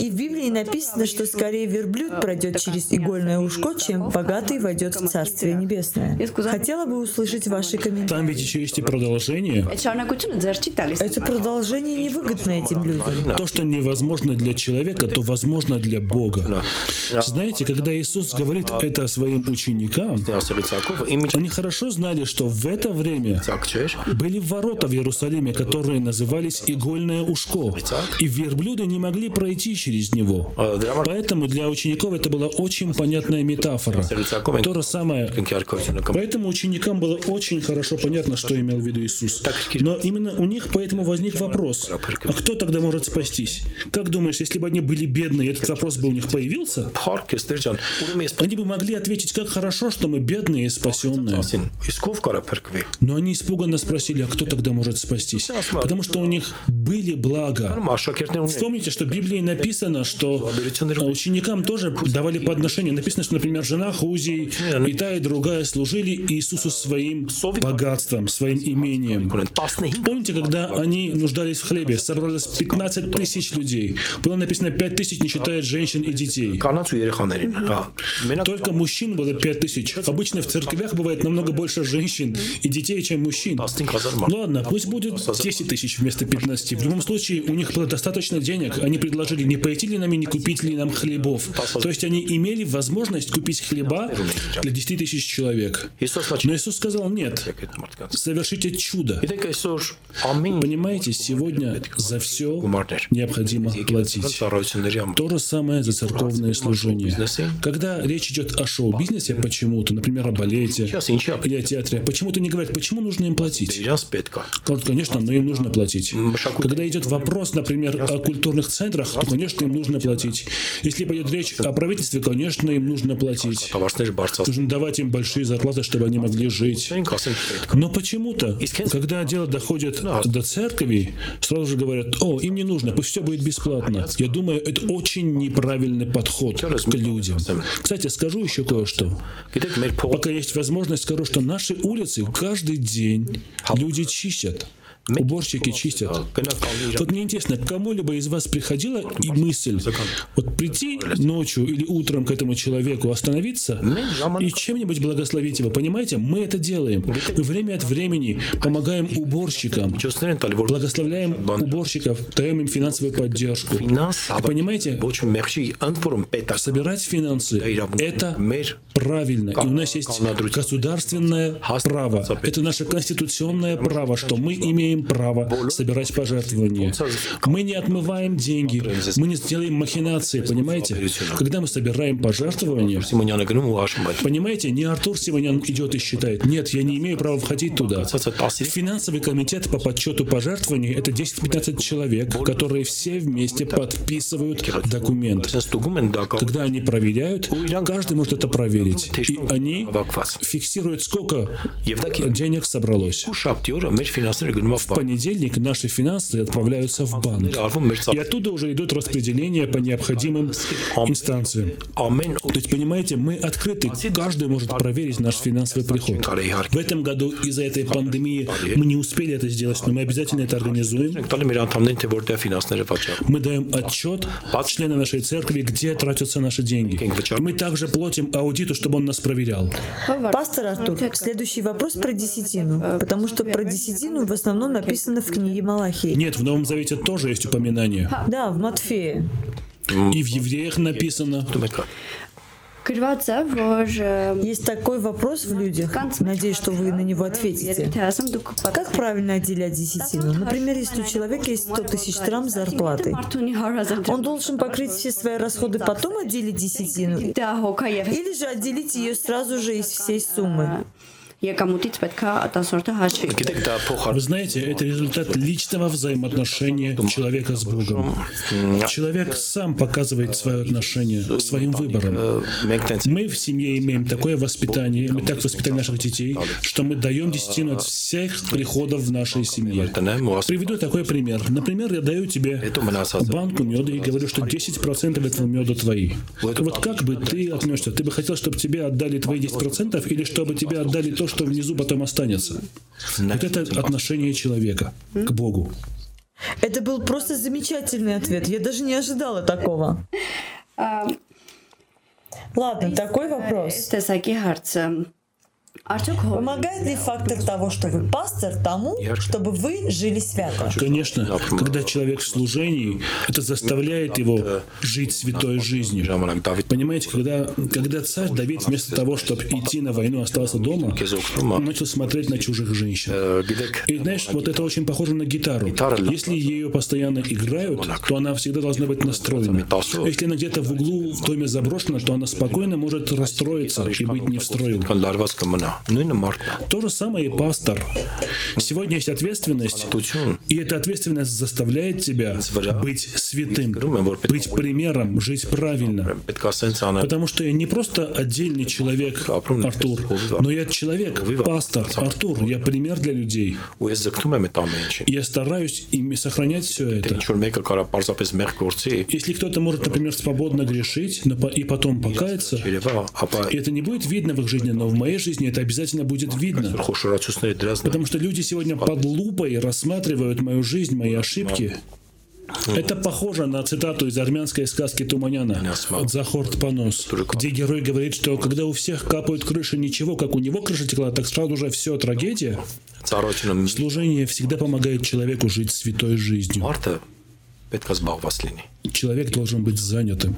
И в Библии написано, что скорее верблюд пройдет через игольное ушко, чем богатый войдет в Царствие Небесное. Хотела бы услышать ваши комментарии. Там ведь еще есть и продолжение. Это продолжение невыгодно этим людям. То, что невозможно для человека, то возможно для Бога. Знаете, когда Иисус говорит это своим ученикам, они хорошо знали, что в этом это время были ворота в Иерусалиме, которые назывались «Игольное ушко», и верблюды не могли пройти через него. Поэтому для учеников это была очень понятная метафора. То же самое. Поэтому ученикам было очень хорошо понятно, что имел в виду Иисус. Но именно у них поэтому возник вопрос, а кто тогда может спастись? Как думаешь, если бы они были бедные, этот вопрос бы у них появился? Они бы могли ответить, как хорошо, что мы бедные и спасенные. Но они испуганно спросили, а кто тогда может спастись? Потому что у них были блага. Вспомните, что в Библии написано, что ученикам тоже давали подношения. Написано, что, например, жена Хузи и та, и другая служили Иисусу своим богатством, своим имением. Помните, когда они нуждались в хлебе, собралось 15 тысяч людей. Было написано 5 тысяч, не считая женщин и детей. Только мужчин было 5 тысяч. Обычно в церквях бывает намного больше женщин и детей, чем мужчин. Ладно, пусть будет 10 тысяч вместо 15. В любом случае, у них было достаточно денег. Они предложили, не пойти ли нам и не купить ли нам хлебов. То есть они имели возможность купить хлеба для 10 тысяч человек. Но Иисус сказал, нет, совершите чудо. Понимаете, сегодня за все необходимо платить. То же самое за церковное служение. Когда речь идет о шоу-бизнесе почему-то, например, о балете или о театре, почему-то не говорят, почему нужно им платить? Конечно, но им нужно платить. Когда идет вопрос, например, о культурных центрах, то, конечно, им нужно платить. Если пойдет речь о правительстве, конечно, им нужно платить. Нужно давать им большие зарплаты, чтобы они могли жить. Но почему-то, когда дело доходит до церкви, сразу же говорят, о, им не нужно, пусть все будет бесплатно. Я думаю, это очень неправильный подход к людям. Кстати, скажу еще кое-что. Пока есть возможность, скажу, что наши улицы каждый день люди чистят. Уборщики чистят. Вот мне интересно, кому-либо из вас приходила и мысль вот прийти ночью или утром к этому человеку, остановиться и чем-нибудь благословить его? Понимаете, мы это делаем. Мы время от времени помогаем уборщикам, благословляем уборщиков, даем им финансовую поддержку. И понимаете, собирать финансы – это правильно. И у нас есть государственное право. Это наше конституционное право, что мы имеем имеем право собирать пожертвования. Мы не отмываем деньги, мы не сделаем махинации, понимаете? Когда мы собираем пожертвования, понимаете, не Артур Симонян идет и считает, нет, я не имею права входить туда. Финансовый комитет по подсчету пожертвований — это 10-15 человек, которые все вместе подписывают документ. Когда они проверяют, каждый может это проверить. И они фиксируют, сколько денег собралось. В понедельник наши финансы отправляются в банк. И оттуда уже идут распределения по необходимым инстанциям. То есть, понимаете, мы открыты, каждый может проверить наш финансовый приход. В этом году из-за этой пандемии мы не успели это сделать, но мы обязательно это организуем. Мы даем отчет членам нашей церкви, где тратятся наши деньги. Мы также платим аудиту, чтобы он нас проверял. Пастор Артур, следующий вопрос про десятину, потому что про десятину в основном написано в книге Малахии. Нет, в Новом Завете тоже есть упоминание. Да, в Матфее. И в Евреях написано. Есть такой вопрос в людях. Надеюсь, что вы на него ответите. Как правильно отделять десятину? Например, если у человека есть 100 тысяч трам зарплаты, он должен покрыть все свои расходы, потом отделить десятину? Или же отделить ее сразу же из всей суммы? Я кому Вы знаете, это результат личного взаимоотношения человека с Богом. Человек сам показывает свое отношение своим выбором. Мы в семье имеем такое воспитание, мы так воспитали наших детей, что мы даем десятину от всех приходов в нашей семье. Приведу такой пример. Например, я даю тебе банку меда и говорю, что 10% этого меда твои. Вот как бы ты относишься? Ты бы хотел, чтобы тебе отдали твои 10% или чтобы тебе отдали то, что внизу потом останется. Вот это отношение человека к Богу. Это был просто замечательный ответ. Я даже не ожидала такого. Ладно, такой вопрос. Помогает ли фактор того, что вы пастор, тому, чтобы вы жили свято? Конечно. Когда человек в служении, это заставляет его жить святой жизнью. Понимаете, когда, когда царь Давид вместо того, чтобы идти на войну, остался дома, он начал смотреть на чужих женщин. И знаешь, вот это очень похоже на гитару. Если ее постоянно играют, то она всегда должна быть настроена. Если она где-то в углу в доме заброшена, то она спокойно может расстроиться и быть не в строю. То же самое и пастор. Сегодня есть ответственность, и эта ответственность заставляет тебя быть святым, быть примером, жить правильно. Потому что я не просто отдельный человек, Артур, но я человек, пастор, Артур, я пример для людей. Я стараюсь ими сохранять все это. Если кто-то может, например, свободно грешить и потом покаяться, и это не будет видно в их жизни, но в моей жизни это обязательно будет видно. Потому что люди сегодня под лупой рассматривают мою жизнь, мои ошибки. Это похоже на цитату из армянской сказки Туманяна Захорт Понос, где герой говорит, что когда у всех капают крыши ничего, как у него крыша текла, так сразу же все трагедия. Служение всегда помогает человеку жить святой жизнью. Человек должен быть занятым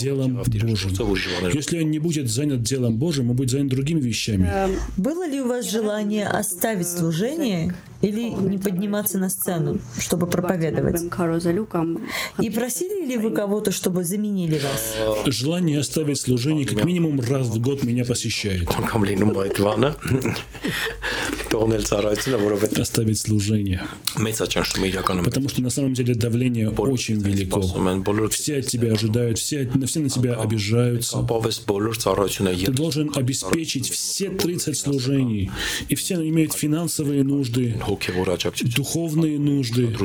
делом Божьим. Если он не будет занят делом Божьим, он будет занят другими вещами. Э, было ли у вас желание оставить служение или не подниматься на сцену, чтобы проповедовать? И просили ли вы кого-то, чтобы заменили вас? Желание оставить служение как минимум раз в год меня посещает. Оставить служение. Потому что на самом деле давление очень велико. Все от тебя ожидают, все, все на тебя обижаются. Ты должен обеспечить все 30 служений. И все имеют финансовые нужды, духовные нужды.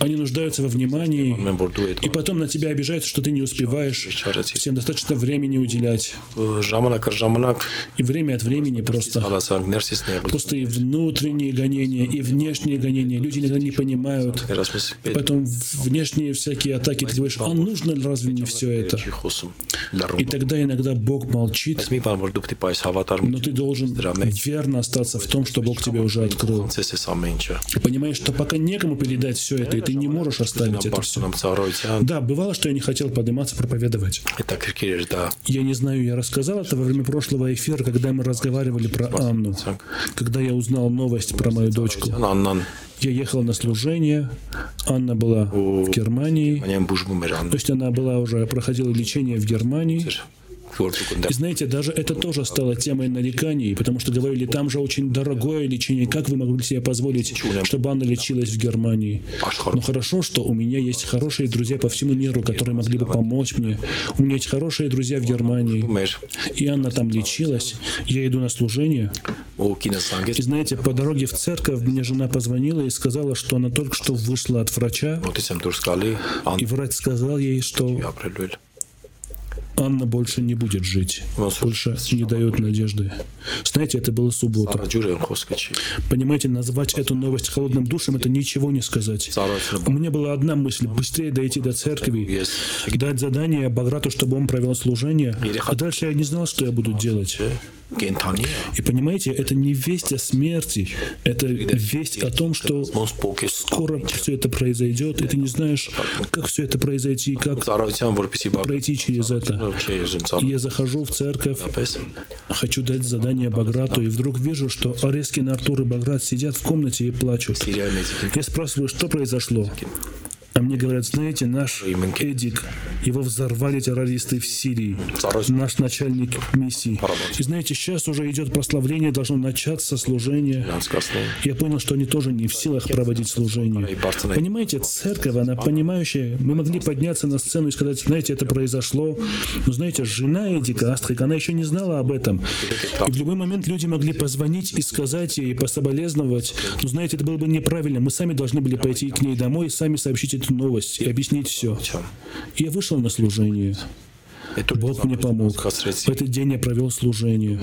Они нуждаются во внимании. И потом на тебя обижаются, что ты не успеваешь всем достаточно времени уделять. И время от времени просто, просто и внутренние гонения, и внешние гонения. Люди иногда не понимают. И потом внешние всякие атаки, ты говоришь, а нужно ли разве не все это? И тогда иногда Бог молчит, но ты должен верно остаться в том, что Бог тебе уже открыл. Понимаешь, что пока некому передать все это, и ты не можешь оставить это все. Да, бывало, что я не хотел подниматься проповедовать. Я не знаю, я рассказал это во время прошлого эфира, когда мы разговаривали про Анну, когда я узнал новость про мою дочку. Я ехал на служение, Анна была в Германии, то есть она была уже проходила лечение в Германии. И знаете, даже это тоже стало темой нареканий, потому что говорили, там же очень дорогое лечение, как вы могли себе позволить, чтобы Анна лечилась в Германии? Но хорошо, что у меня есть хорошие друзья по всему миру, которые могли бы помочь мне. У меня есть хорошие друзья в Германии. И Анна там лечилась. Я иду на служение. И знаете, по дороге в церковь мне жена позвонила и сказала, что она только что вышла от врача. И врач сказал ей, что Анна больше не будет жить. Больше не дает надежды. Знаете, это была суббота. Понимаете, назвать эту новость холодным душем, это ничего не сказать. У меня была одна мысль, быстрее дойти до церкви, дать задание Баграту, чтобы он провел служение, а дальше я не знал, что я буду делать. И понимаете, это не весть о смерти, это весть о том, что скоро все это произойдет, и ты не знаешь, как все это произойти, как пройти через это. Я захожу в церковь, хочу дать задание Баграту, и вдруг вижу, что Арескин, Артур и Баграт сидят в комнате и плачут. Я спрашиваю, что произошло? А мне говорят, знаете, наш Эдик, его взорвали террористы в Сирии, наш начальник миссии. И знаете, сейчас уже идет прославление, должно начаться служение. Я понял, что они тоже не в силах проводить служение. Понимаете, церковь, она понимающая, мы могли подняться на сцену и сказать, знаете, это произошло. Но знаете, жена Эдика, Астрик, она еще не знала об этом. И в любой момент люди могли позвонить и сказать ей, пособолезновать. Но знаете, это было бы неправильно. Мы сами должны были пойти к ней домой и сами сообщить эту новость и объяснить все. И я вышел на служение. Бог мне помог. В этот день я провел служение.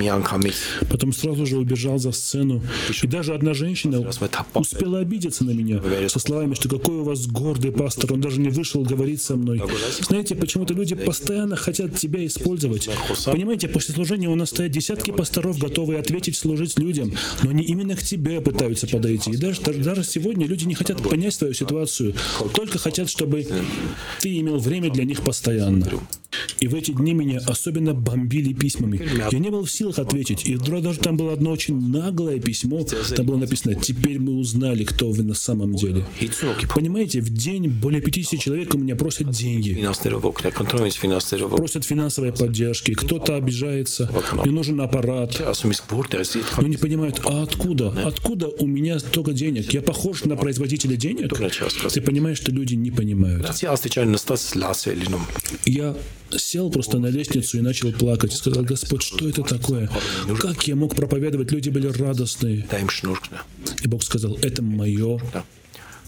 Потом сразу же убежал за сцену. И даже одна женщина успела обидеться на меня со словами, что какой у вас гордый пастор, он даже не вышел говорить со мной. Знаете, почему-то люди постоянно хотят тебя использовать. Понимаете, после служения у нас стоят десятки пасторов, готовые ответить, служить людям, но они именно к тебе пытаются подойти. И даже, даже сегодня люди не хотят понять твою ситуацию, только хотят, чтобы ты имел время для них постоянно. И в эти дни меня особенно бомбили письмами. Я не был в силах ответить. И вдруг даже там было одно очень наглое письмо. Там было написано «Теперь мы узнали, кто вы на самом деле». Понимаете, в день более 50 человек у меня просят деньги. Просят финансовой поддержки. Кто-то обижается. Мне нужен аппарат. Но не понимают, а откуда? Откуда у меня столько денег? Я похож на производителя денег? Ты понимаешь, что люди не понимают. Я сел просто на лестницу и начал плакать. И сказал, Господь, что это такое? Как я мог проповедовать? Люди были радостные. И Бог сказал, это мое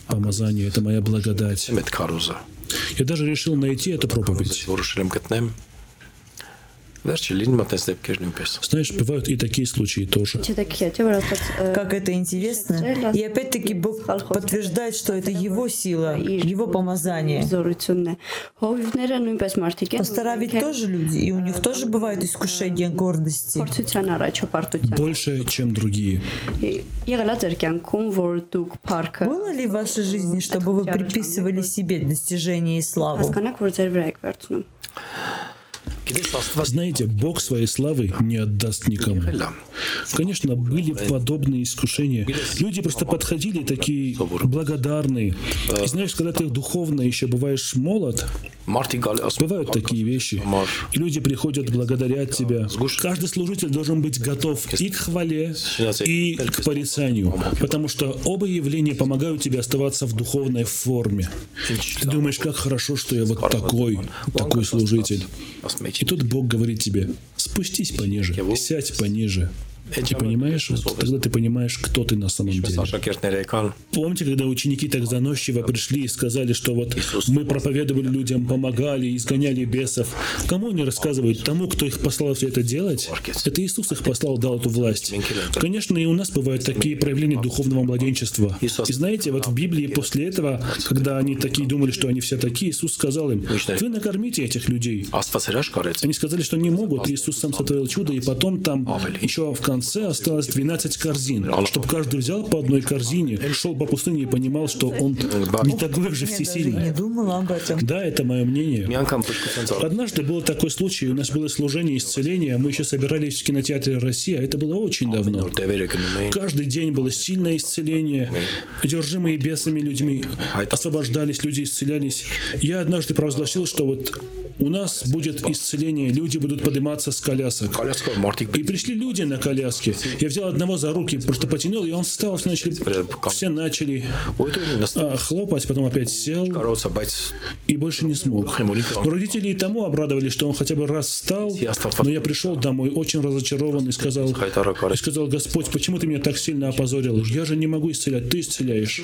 помазание, это моя благодать. Я даже решил найти эту проповедь. Верчи линматес депкирнюпес. Знаешь, бывают и такие случаи тоже. Как это интересно. И опять-таки Бог подтверждает, что это его сила, его помазание. Пастора тоже люди, и у них тоже бывают искушения гордости. Больше, чем другие. Было ли в вашей жизни, чтобы вы приписывали себе достижения и славу? Знаете, Бог своей славы не отдаст никому. Конечно, были подобные искушения. Люди просто подходили такие благодарные. И знаешь, когда ты духовно еще бываешь молод, бывают такие вещи. И люди приходят, благодарят тебя. Каждый служитель должен быть готов и к хвале, и к порицанию, потому что оба явления помогают тебе оставаться в духовной форме. Ты думаешь, как хорошо, что я вот такой, такой служитель. И тут Бог говорит тебе, спустись пониже, сядь пониже. И понимаешь, тогда ты понимаешь, кто ты на самом деле. Помните, когда ученики так заносчиво пришли и сказали, что вот мы проповедовали людям, помогали, изгоняли бесов. Кому они рассказывают? Тому, кто их послал все это делать? Это Иисус их послал, дал эту власть. Конечно, и у нас бывают такие проявления духовного младенчества. И знаете, вот в Библии после этого, когда они такие думали, что они все такие, Иисус сказал им, вы накормите этих людей. Они сказали, что не могут. Иисус сам сотворил чудо, и потом там еще в конце конце осталось 12 корзин, чтобы каждый взял по одной корзине, шел по пустыне и понимал, что он не такой же всесильный. Не думала об этом. Да, это мое мнение. Однажды был такой случай, у нас было служение исцеления, мы еще собирались в кинотеатре «Россия», это было очень давно. Каждый день было сильное исцеление, одержимые бесами людьми освобождались, люди исцелялись. Я однажды провозгласил, что вот у нас будет исцеление, люди будут подниматься с колясок. И пришли люди на коляске. Я взял одного за руки, просто потянул, и он встал, все начали, все начали а, хлопать, потом опять сел и больше не смог. Но родители и тому обрадовались, что он хотя бы раз встал, но я пришел домой очень разочарован и сказал, и сказал, Господь, почему ты меня так сильно опозорил? Я же не могу исцелять, ты исцеляешь.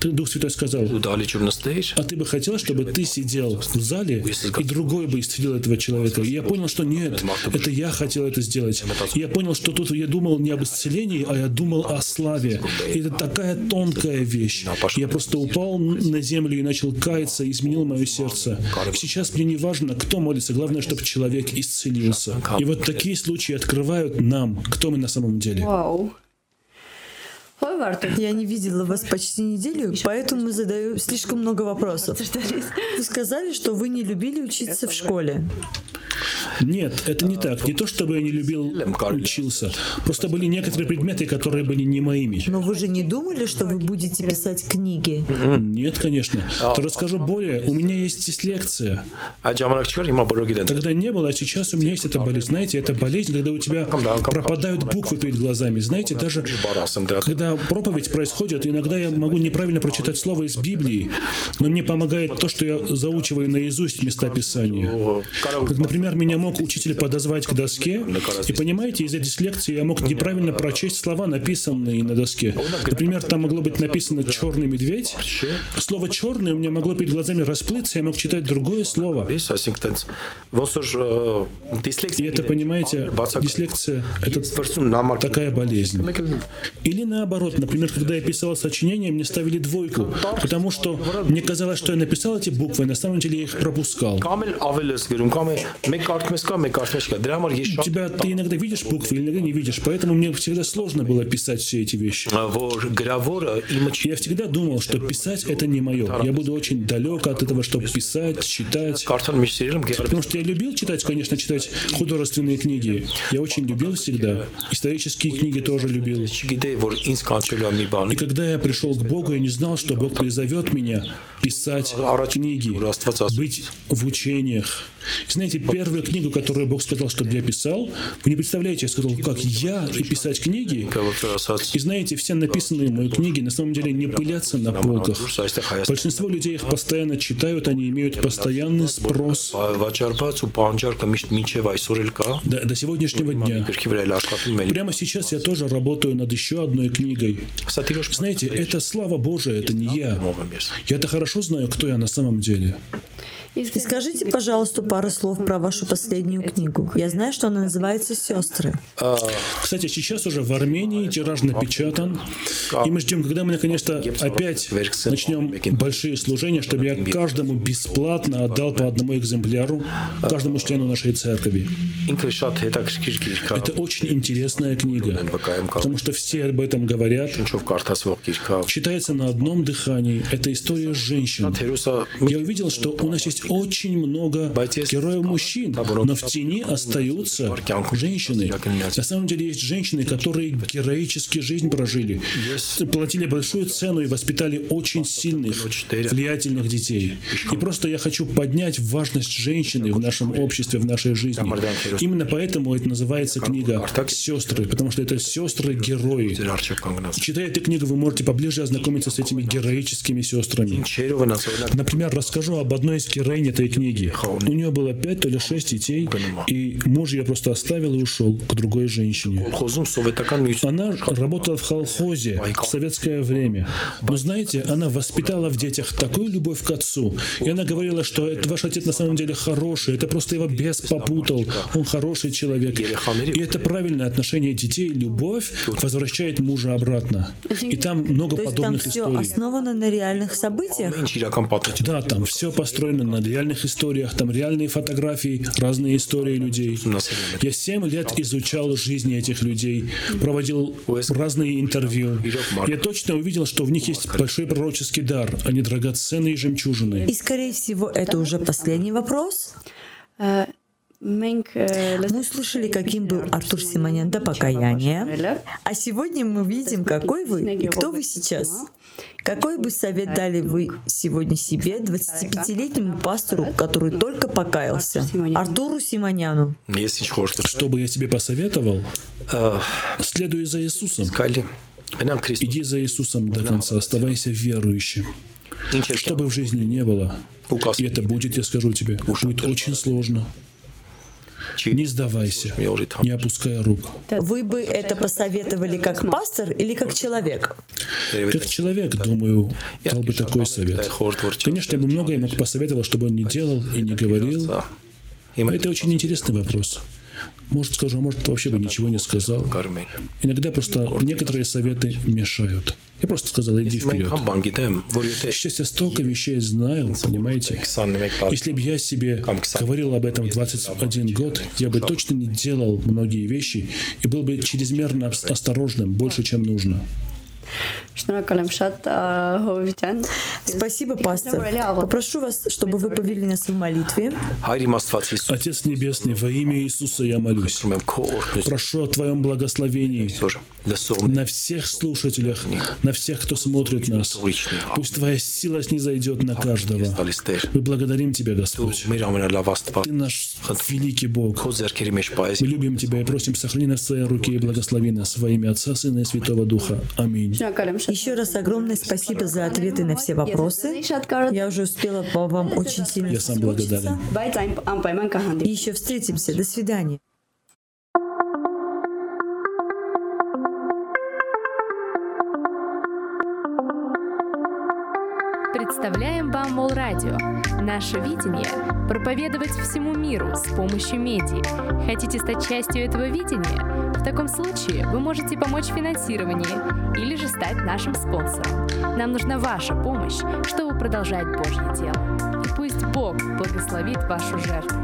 Ты, Дух Святой сказал, а ты бы хотел, чтобы ты сидел в зале и другой бы исцелил этого человека. И я понял, что нет, это я хотел это сделать. И я понял, что тут я думал не об исцелении, а я думал о славе. И это такая тонкая вещь. Я просто упал на землю и начал каяться, изменил мое сердце. Сейчас мне не важно, кто молится, главное, чтобы человек исцелился. И вот такие случаи открывают нам, кто мы на самом деле. Вау. Я не видела вас почти неделю, поэтому задаю слишком много вопросов. Вы сказали, что вы не любили учиться в школе. Нет, это не так. Не то, чтобы я не любил учился. Просто были некоторые предметы, которые были не моими. Но вы же не думали, что вы будете писать книги? Нет, конечно. То расскажу более. У меня есть дислекция. Тогда не было, а сейчас у меня есть эта болезнь. Знаете, это болезнь, когда у тебя пропадают буквы перед глазами. Знаете, даже когда проповедь происходит, иногда я могу неправильно прочитать слово из Библии, но мне помогает то, что я заучиваю наизусть места Писания. Как, например, меня мог учитель подозвать к доске, и понимаете, из-за дислекции я мог неправильно прочесть слова, написанные на доске. Например, там могло быть написано «черный медведь». Слово «черный» у меня могло перед глазами расплыться, я мог читать другое слово. И это, понимаете, дислекция — это такая болезнь. Или наоборот, например, когда я писал сочинение, мне ставили двойку, потому что мне казалось, что я написал эти буквы, на самом деле я их пропускал. Тебя ты иногда видишь буквы, иногда не видишь, поэтому мне всегда сложно было писать все эти вещи. Я всегда думал, что писать это не мое. Я буду очень далек от этого, чтобы писать, читать. Потому что я любил читать, конечно, читать художественные книги. Я очень любил всегда. Исторические книги тоже любил. И когда я пришел к Богу, я не знал, что Бог призовет меня писать книги, быть в учениях. Знаете, первую книгу, которую Бог сказал, чтобы я писал, вы не представляете, я сказал, как я и писать книги. И знаете, все написанные мои книги на самом деле не пылятся на полках. Большинство людей их постоянно читают, они имеют постоянный спрос. До, до сегодняшнего дня. Прямо сейчас я тоже работаю над еще одной книгой. Знаете, это слава Божия, это не я. Я-то хорошо знаю, кто я на самом деле. И скажите, пожалуйста, пару слов про вашу последнюю книгу. Я знаю, что она называется «Сестры». Кстати, сейчас уже в Армении тираж напечатан, и мы ждем, когда мы наконец-то опять начнем большие служения, чтобы я каждому бесплатно отдал по одному экземпляру, каждому члену нашей церкви. Это очень интересная книга, потому что все об этом говорят. Читается на одном дыхании. Это история женщин. Я увидел, что у нас есть очень много героев мужчин, но в тени остаются женщины. На самом деле есть женщины, которые героически жизнь прожили, платили большую цену и воспитали очень сильных, влиятельных детей. И просто я хочу поднять важность женщины в нашем обществе, в нашей жизни. Именно поэтому это называется книга «Сестры», потому что это сестры-герои. Читая эту книгу, вы можете поближе ознакомиться с этими героическими сестрами. Например, расскажу об одной из героинь этой книги. У нее было пять то ли шесть детей, и муж ее просто оставил и ушел к другой женщине. Она работала в колхозе в советское время. Но знаете, она воспитала в детях такую любовь к отцу. И она говорила, что это ваш отец на самом деле хороший, это просто его бес попутал, он хороший человек. И это правильное отношение детей, любовь возвращает мужа обратно. И там много То подобных там историй. все основано на реальных событиях? Да, там все построено на реальных историях, там реальные фотографии, разные истории людей. Я семь лет изучал жизни этих людей, проводил разные интервью. Я точно увидел, что в них есть большой пророческий дар, не драгоценные жемчужины. И, скорее всего, это уже последний вопрос. Мы услышали, каким был Артур Симонян до покаяния, а сегодня мы видим, какой вы и кто вы сейчас. Какой бы совет дали вы сегодня себе, 25-летнему пастору, который только покаялся, Артуру Симоняну? Что бы я тебе посоветовал? Следуй за Иисусом. Иди за Иисусом до конца, оставайся верующим. Что бы в жизни не было, и это будет, я скажу тебе, будет очень сложно. Не сдавайся, не опуская рук. Вы бы это посоветовали как пастор или как человек? Как человек, думаю, дал бы такой совет. Конечно, я бы многое мог посоветовать, чтобы он не делал и не говорил. Это очень интересный вопрос. Может, скажу, а может, вообще бы ничего не сказал. Иногда просто некоторые советы мешают. Я просто сказал, иди вперед. Сейчас я столько вещей знаю, понимаете? Если бы я себе говорил об этом в 21 год, я бы точно не делал многие вещи и был бы чрезмерно осторожным, больше, чем нужно. Спасибо, пастор. Попрошу вас, чтобы вы повели нас в молитве. Отец Небесный, во имя Иисуса я молюсь. Прошу о Твоем благословении на всех слушателях, на всех, кто смотрит нас. Пусть Твоя сила снизойдет на каждого. Мы благодарим Тебя, Господь. Ты наш великий Бог. Мы любим Тебя и просим, сохрани нас в Своей руке и благослови нас во имя Отца, Сына и Святого Духа. Аминь. Еще раз огромное спасибо за ответы на все вопросы. Я уже успела по вам очень сильно Я сам благодарен. И еще встретимся. До свидания. Представляем вам Радио. Наше видение – проповедовать всему миру с помощью медиа. Хотите стать частью этого видения? В таком случае вы можете помочь в финансировании или же стать нашим спонсором. Нам нужна ваша помощь, чтобы продолжать Божье дело. И пусть Бог благословит вашу жертву.